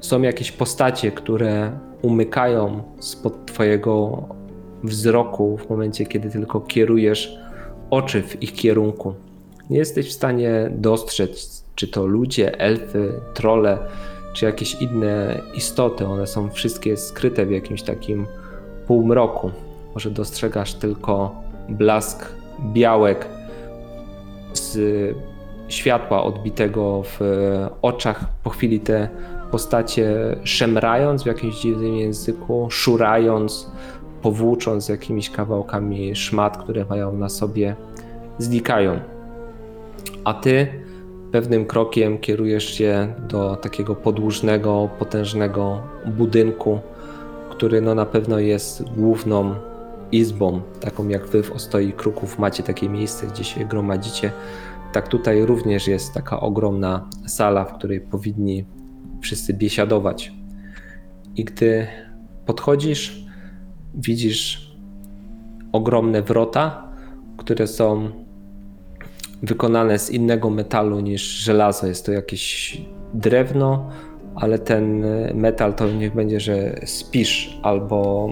są jakieś postacie, które umykają spod Twojego wzroku w momencie, kiedy tylko kierujesz oczy w ich kierunku. Nie jesteś w stanie dostrzec, czy to ludzie, elfy, trole, czy jakieś inne istoty. One są wszystkie skryte w jakimś takim półmroku. Może dostrzegasz tylko blask białek z światła odbitego w oczach. Po chwili te postacie szemrając w jakimś dziwnym języku, szurając, powłócząc jakimiś kawałkami szmat, które mają na sobie, znikają. A ty pewnym krokiem kierujesz się do takiego podłużnego, potężnego budynku, który no na pewno jest główną izbą, taką jak wy w Ostoi Kruków macie takie miejsce, gdzie się gromadzicie. Tak tutaj również jest taka ogromna sala, w której powinni wszyscy biesiadować. I gdy podchodzisz, widzisz ogromne wrota, które są wykonane z innego metalu niż żelazo. Jest to jakieś drewno, ale ten metal to niech będzie, że spisz albo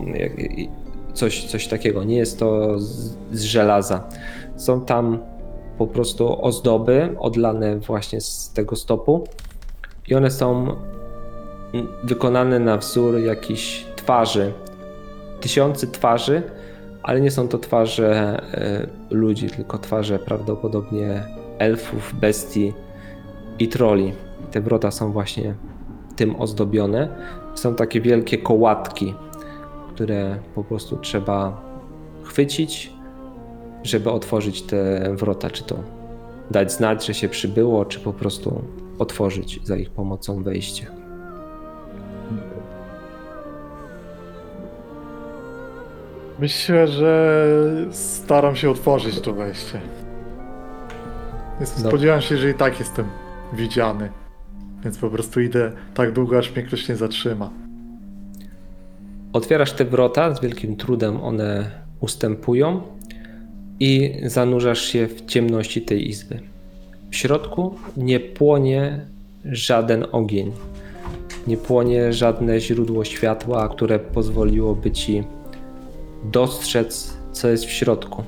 coś, coś takiego. Nie jest to z, z żelaza. Są tam po prostu ozdoby odlane właśnie z tego stopu i one są wykonane na wzór jakichś twarzy. Tysiące twarzy, ale nie są to twarze e, ludzi, tylko twarze prawdopodobnie elfów, bestii i troli. Te wrota są właśnie tym ozdobione. Są takie wielkie kołatki, które po prostu trzeba chwycić, żeby otworzyć te wrota, czy to dać znać, że się przybyło, czy po prostu otworzyć za ich pomocą wejście. Myślę, że staram się otworzyć to wejście. No. Spodziewam się, że i tak jestem widziany. Więc po prostu idę tak długo, aż mnie ktoś nie zatrzyma. Otwierasz te wrota, z wielkim trudem one ustępują i zanurzasz się w ciemności tej izby. W środku nie płonie żaden ogień, nie płonie żadne źródło światła, które pozwoliłoby ci dostrzec, co jest w środku.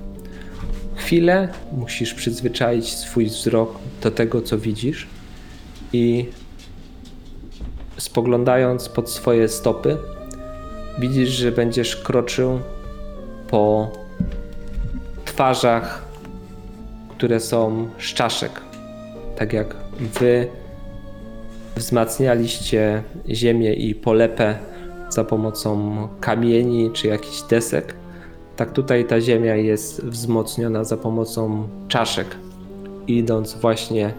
Chwilę musisz przyzwyczaić swój wzrok do tego, co widzisz i spoglądając pod swoje stopy, widzisz, że będziesz kroczył po twarzach, które są z czaszek. Tak jak wy wzmacnialiście ziemię i polepę za pomocą kamieni czy jakichś desek, tak tutaj ta ziemia jest wzmocniona za pomocą czaszek. Idąc właśnie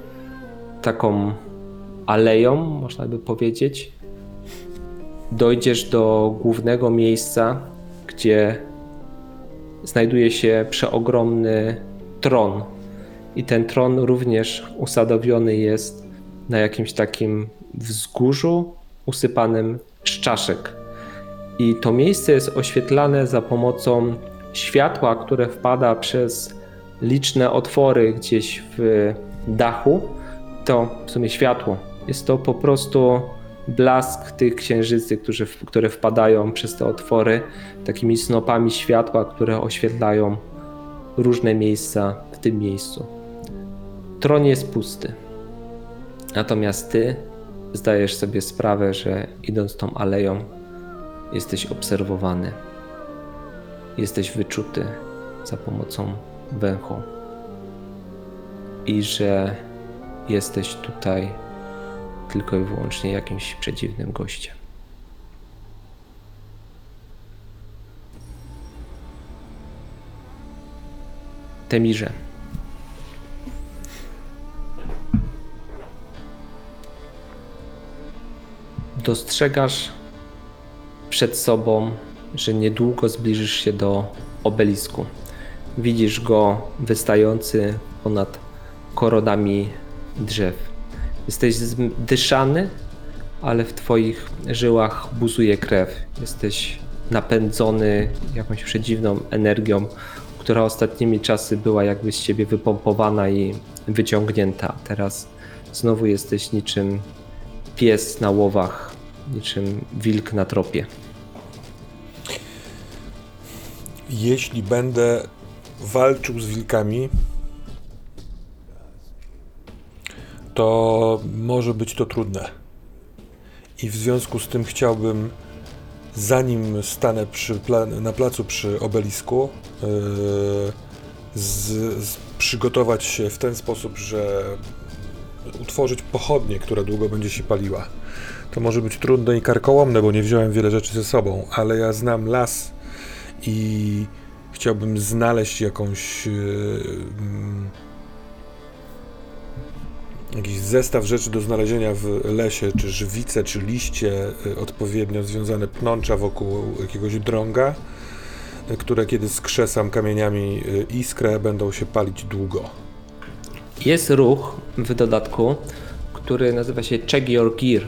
taką aleją, można by powiedzieć, dojdziesz do głównego miejsca, gdzie znajduje się przeogromny tron. I ten tron również usadowiony jest na jakimś takim wzgórzu usypanym z czaszek. I to miejsce jest oświetlane za pomocą światła, które wpada przez liczne otwory gdzieś w dachu. To w sumie światło. Jest to po prostu blask tych księżycy, którzy, które wpadają przez te otwory, takimi snopami światła, które oświetlają różne miejsca w tym miejscu. Tron jest pusty. Natomiast ty zdajesz sobie sprawę, że idąc tą aleją, jesteś obserwowany. Jesteś wyczuty za pomocą węchu. I że jesteś tutaj tylko i wyłącznie jakimś przedziwnym gościem. Temirze. Dostrzegasz przed sobą, że niedługo zbliżysz się do obelisku. Widzisz go wystający ponad koronami drzew. Jesteś dyszany, ale w twoich żyłach buzuje krew. Jesteś napędzony jakąś przedziwną energią, która ostatnimi czasy była jakby z ciebie wypompowana i wyciągnięta. Teraz znowu jesteś niczym pies na łowach, niczym wilk na tropie. Jeśli będę walczył z wilkami, to może być to trudne. I w związku z tym chciałbym, zanim stanę pla- na placu przy obelisku, yy, z, z, przygotować się w ten sposób, że utworzyć pochodnię, która długo będzie się paliła. To może być trudne i karkołomne, bo nie wziąłem wiele rzeczy ze sobą, ale ja znam las i chciałbym znaleźć jakąś. Yy, mm, jakiś zestaw rzeczy do znalezienia w lesie, czy żywice, czy liście y, odpowiednio związane, pnącza wokół jakiegoś drąga, y, które kiedy skrzesam kamieniami y, iskrę, będą się palić długo. Jest ruch w dodatku, który nazywa się Check Your Gear,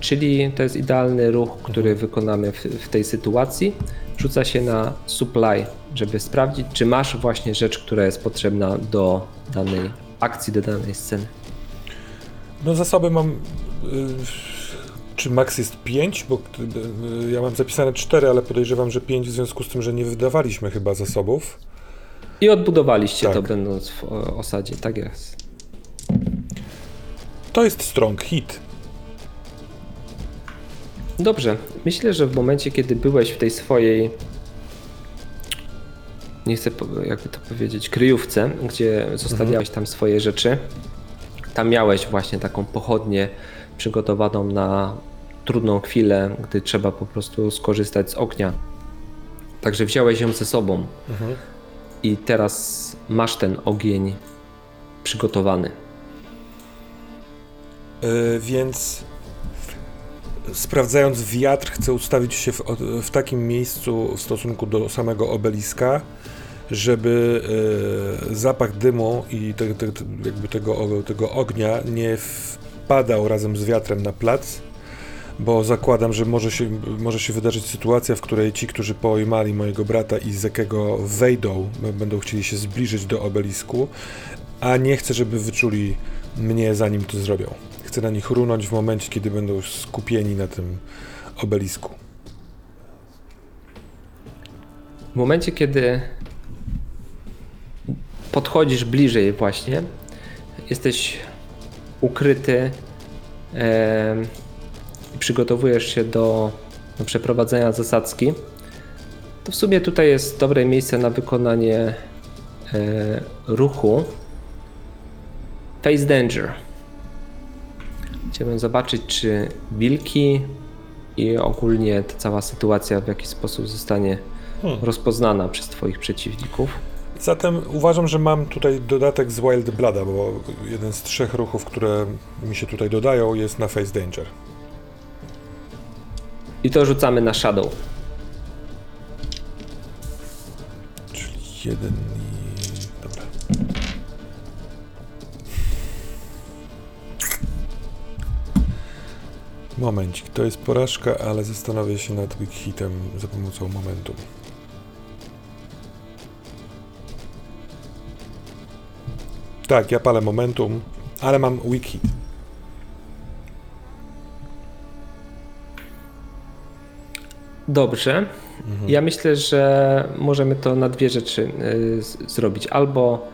czyli to jest idealny ruch, który wykonamy w, w tej sytuacji. Rzuca się na supply, żeby sprawdzić, czy masz właśnie rzecz, która jest potrzebna do danej akcji, do danej sceny. No zasoby mam. y, Czy max jest 5? Bo y, ja mam zapisane 4, ale podejrzewam, że 5 w związku z tym, że nie wydawaliśmy chyba zasobów. I odbudowaliście Tak. to będąc w osadzie, tak jest. To jest strong hit. Dobrze, myślę, że w momencie, kiedy byłeś w tej swojej, nie chcę jakby to powiedzieć, kryjówce, gdzie zostawiałeś tam swoje rzeczy, tam miałeś właśnie taką pochodnię przygotowaną na trudną chwilę, gdy trzeba po prostu skorzystać z ognia. Także wziąłeś ją ze sobą Mhm. i teraz masz ten ogień przygotowany. Y, więc sprawdzając wiatr, chcę ustawić się w, w takim miejscu w stosunku do samego obeliska, żeby y, zapach dymu i te, te, te, jakby tego, tego ognia nie wpadał razem z wiatrem na plac, bo zakładam, że może się, może się wydarzyć sytuacja, w której ci, którzy pojmali mojego brata i Zekiego wejdą, będą chcieli się zbliżyć do obelisku, a nie chcę, żeby wyczuli mnie zanim to zrobią. Chcę na nich runąć w momencie, kiedy będą skupieni na tym obelisku. W momencie, kiedy podchodzisz bliżej właśnie, jesteś ukryty i przygotowujesz się do, do przeprowadzenia zasadzki, to w sumie tutaj jest dobre miejsce na wykonanie e, ruchu Face Danger. Chciałbym zobaczyć, czy wilki i ogólnie ta cała sytuacja w jakiś sposób zostanie Hmm. rozpoznana przez Twoich przeciwników. Zatem uważam, że mam tutaj dodatek z Wild Blooda, bo jeden z trzech ruchów, które mi się tutaj dodają, jest na Face Danger. I to rzucamy na Shadow. Czyli jeden i... Dobra. Momencik, to jest porażka, ale zastanowię się nad weak hitem za pomocą momentum. Tak, ja palę momentum, ale mam weak hit. Dobrze. Mhm. Ja myślę, że możemy to na dwie rzeczy y, zrobić. Albo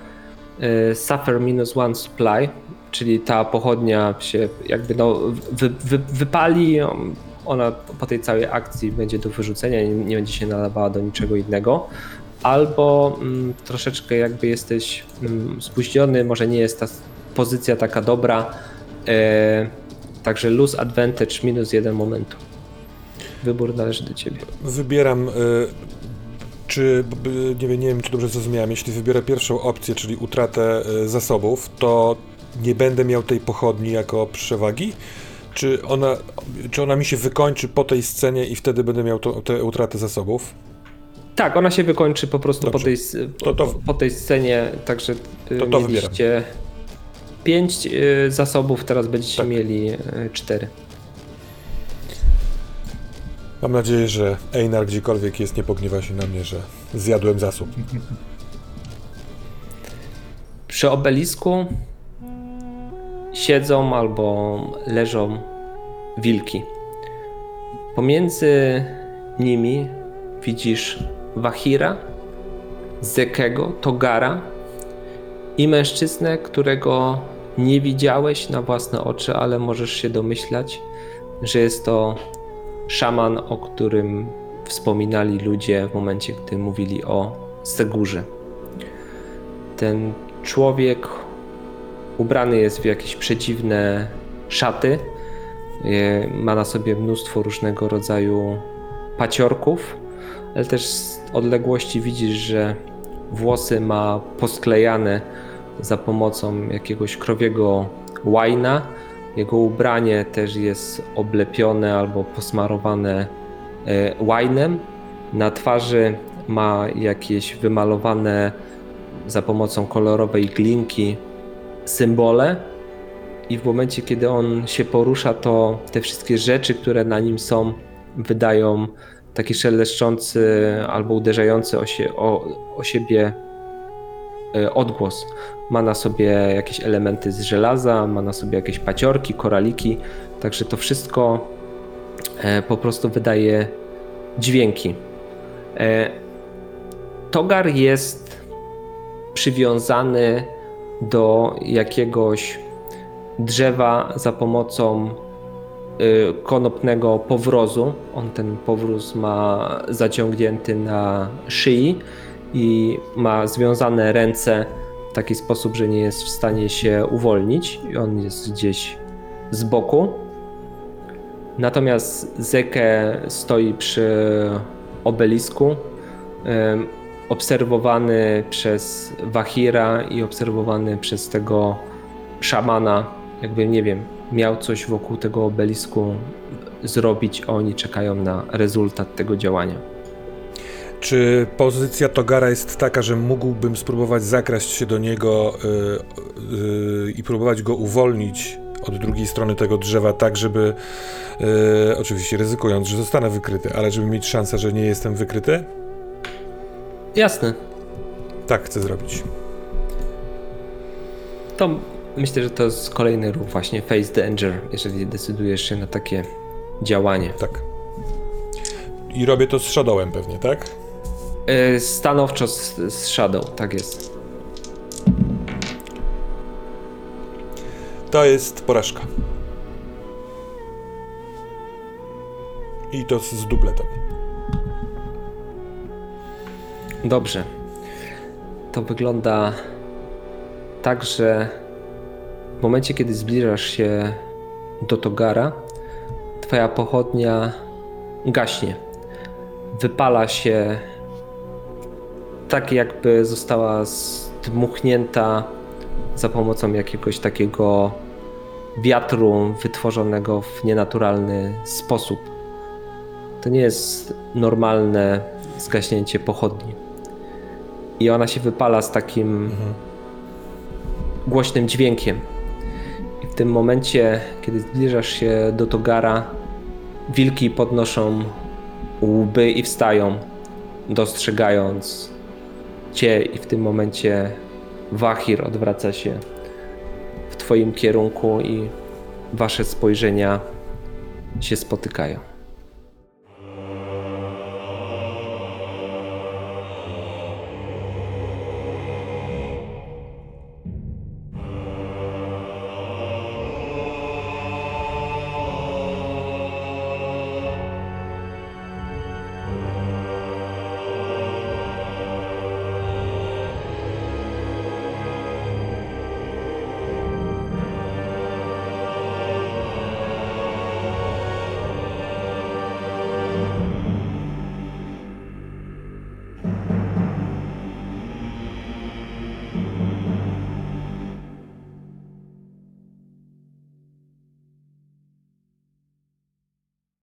y, suffer minus one supply, czyli ta pochodnia się jakby no wy, wy, wypali, ona po tej całej akcji będzie do wyrzucenia, nie, nie będzie się nalewała do niczego innego. Albo mm, troszeczkę jakby jesteś mm, spóźniony, może nie jest ta pozycja taka dobra. E, także lose advantage minus jeden momentu. Wybór należy do ciebie. Wybieram, y, czy, nie, wiem, nie wiem, czy dobrze zrozumiałem, jeśli wybiorę pierwszą opcję, czyli utratę y, zasobów, to nie będę miał tej pochodni jako przewagi? Czy ona, czy ona mi się wykończy po tej scenie i wtedy będę miał tę utratę zasobów? Tak, ona się wykończy po prostu po tej, To- to- po, tej scenie, także y, To to mieliście pięć y, zasobów, teraz będziecie Tak. mieli y, cztery. Mam nadzieję, że Einar gdziekolwiek jest, nie pogniewa się na mnie, że zjadłem zasób. Przy obelisku siedzą albo leżą wilki. Pomiędzy nimi widzisz Wahira, Zekego, Togara i mężczyznę, którego nie widziałeś na własne oczy, ale możesz się domyślać, że jest to szaman, o którym wspominali ludzie w momencie, gdy mówili o Segurze. Ten człowiek ubrany jest w jakieś przedziwne szaty. Ma na sobie mnóstwo różnego rodzaju paciorków, ale też odległości widzisz, że włosy ma posklejane za pomocą jakiegoś krowiego łajna. Jego ubranie też jest oblepione albo posmarowane e, łajnem. Na twarzy ma jakieś wymalowane za pomocą kolorowej glinki symbole i w momencie, kiedy on się porusza, to te wszystkie rzeczy, które na nim są, wydają taki szeleszczący albo uderzający o, sie, o, o siebie e, odgłos. Ma na sobie jakieś elementy z żelaza, ma na sobie jakieś paciorki, koraliki, także to wszystko e, po prostu wydaje dźwięki. E, Togar jest przywiązany do jakiegoś drzewa za pomocą konopnego powrozu. On ten powróz ma zaciągnięty na szyi i ma związane ręce w taki sposób, że nie jest w stanie się uwolnić. I on jest gdzieś z boku. Natomiast Zeke stoi przy obelisku, ym, obserwowany przez Wahira i obserwowany przez tego szamana, jakby nie wiem, miał coś wokół tego obelisku zrobić, a oni czekają na rezultat tego działania. Czy pozycja Togara jest taka, że mógłbym spróbować zakraść się do niego y, y, i próbować go uwolnić od drugiej strony tego drzewa, tak żeby, y, oczywiście ryzykując, że zostanę wykryty, ale żeby mieć szansę, że nie jestem wykryty? Jasne, Tak chcę zrobić. to myślę, że to jest kolejny ruch właśnie face danger, jeżeli decydujesz się na takie działanie. Tak. I robię to z Shadowem pewnie, tak? Y, Stanowczo z, z Shadow, tak jest. To jest porażka. I to z z dubletem. Dobrze. To wygląda tak, że w momencie, kiedy zbliżasz się do Togara, twoja pochodnia gaśnie. Wypala się tak, jakby została zdmuchnięta za pomocą jakiegoś takiego wiatru wytworzonego w nienaturalny sposób. To nie jest normalne zgaśnięcie pochodni. I ona się wypala z takim głośnym dźwiękiem. Tym momencie, kiedy zbliżasz się do Togara, wilki podnoszą łby i wstają, dostrzegając cię, i w tym momencie Wahir odwraca się w twoim kierunku i wasze spojrzenia się spotykają.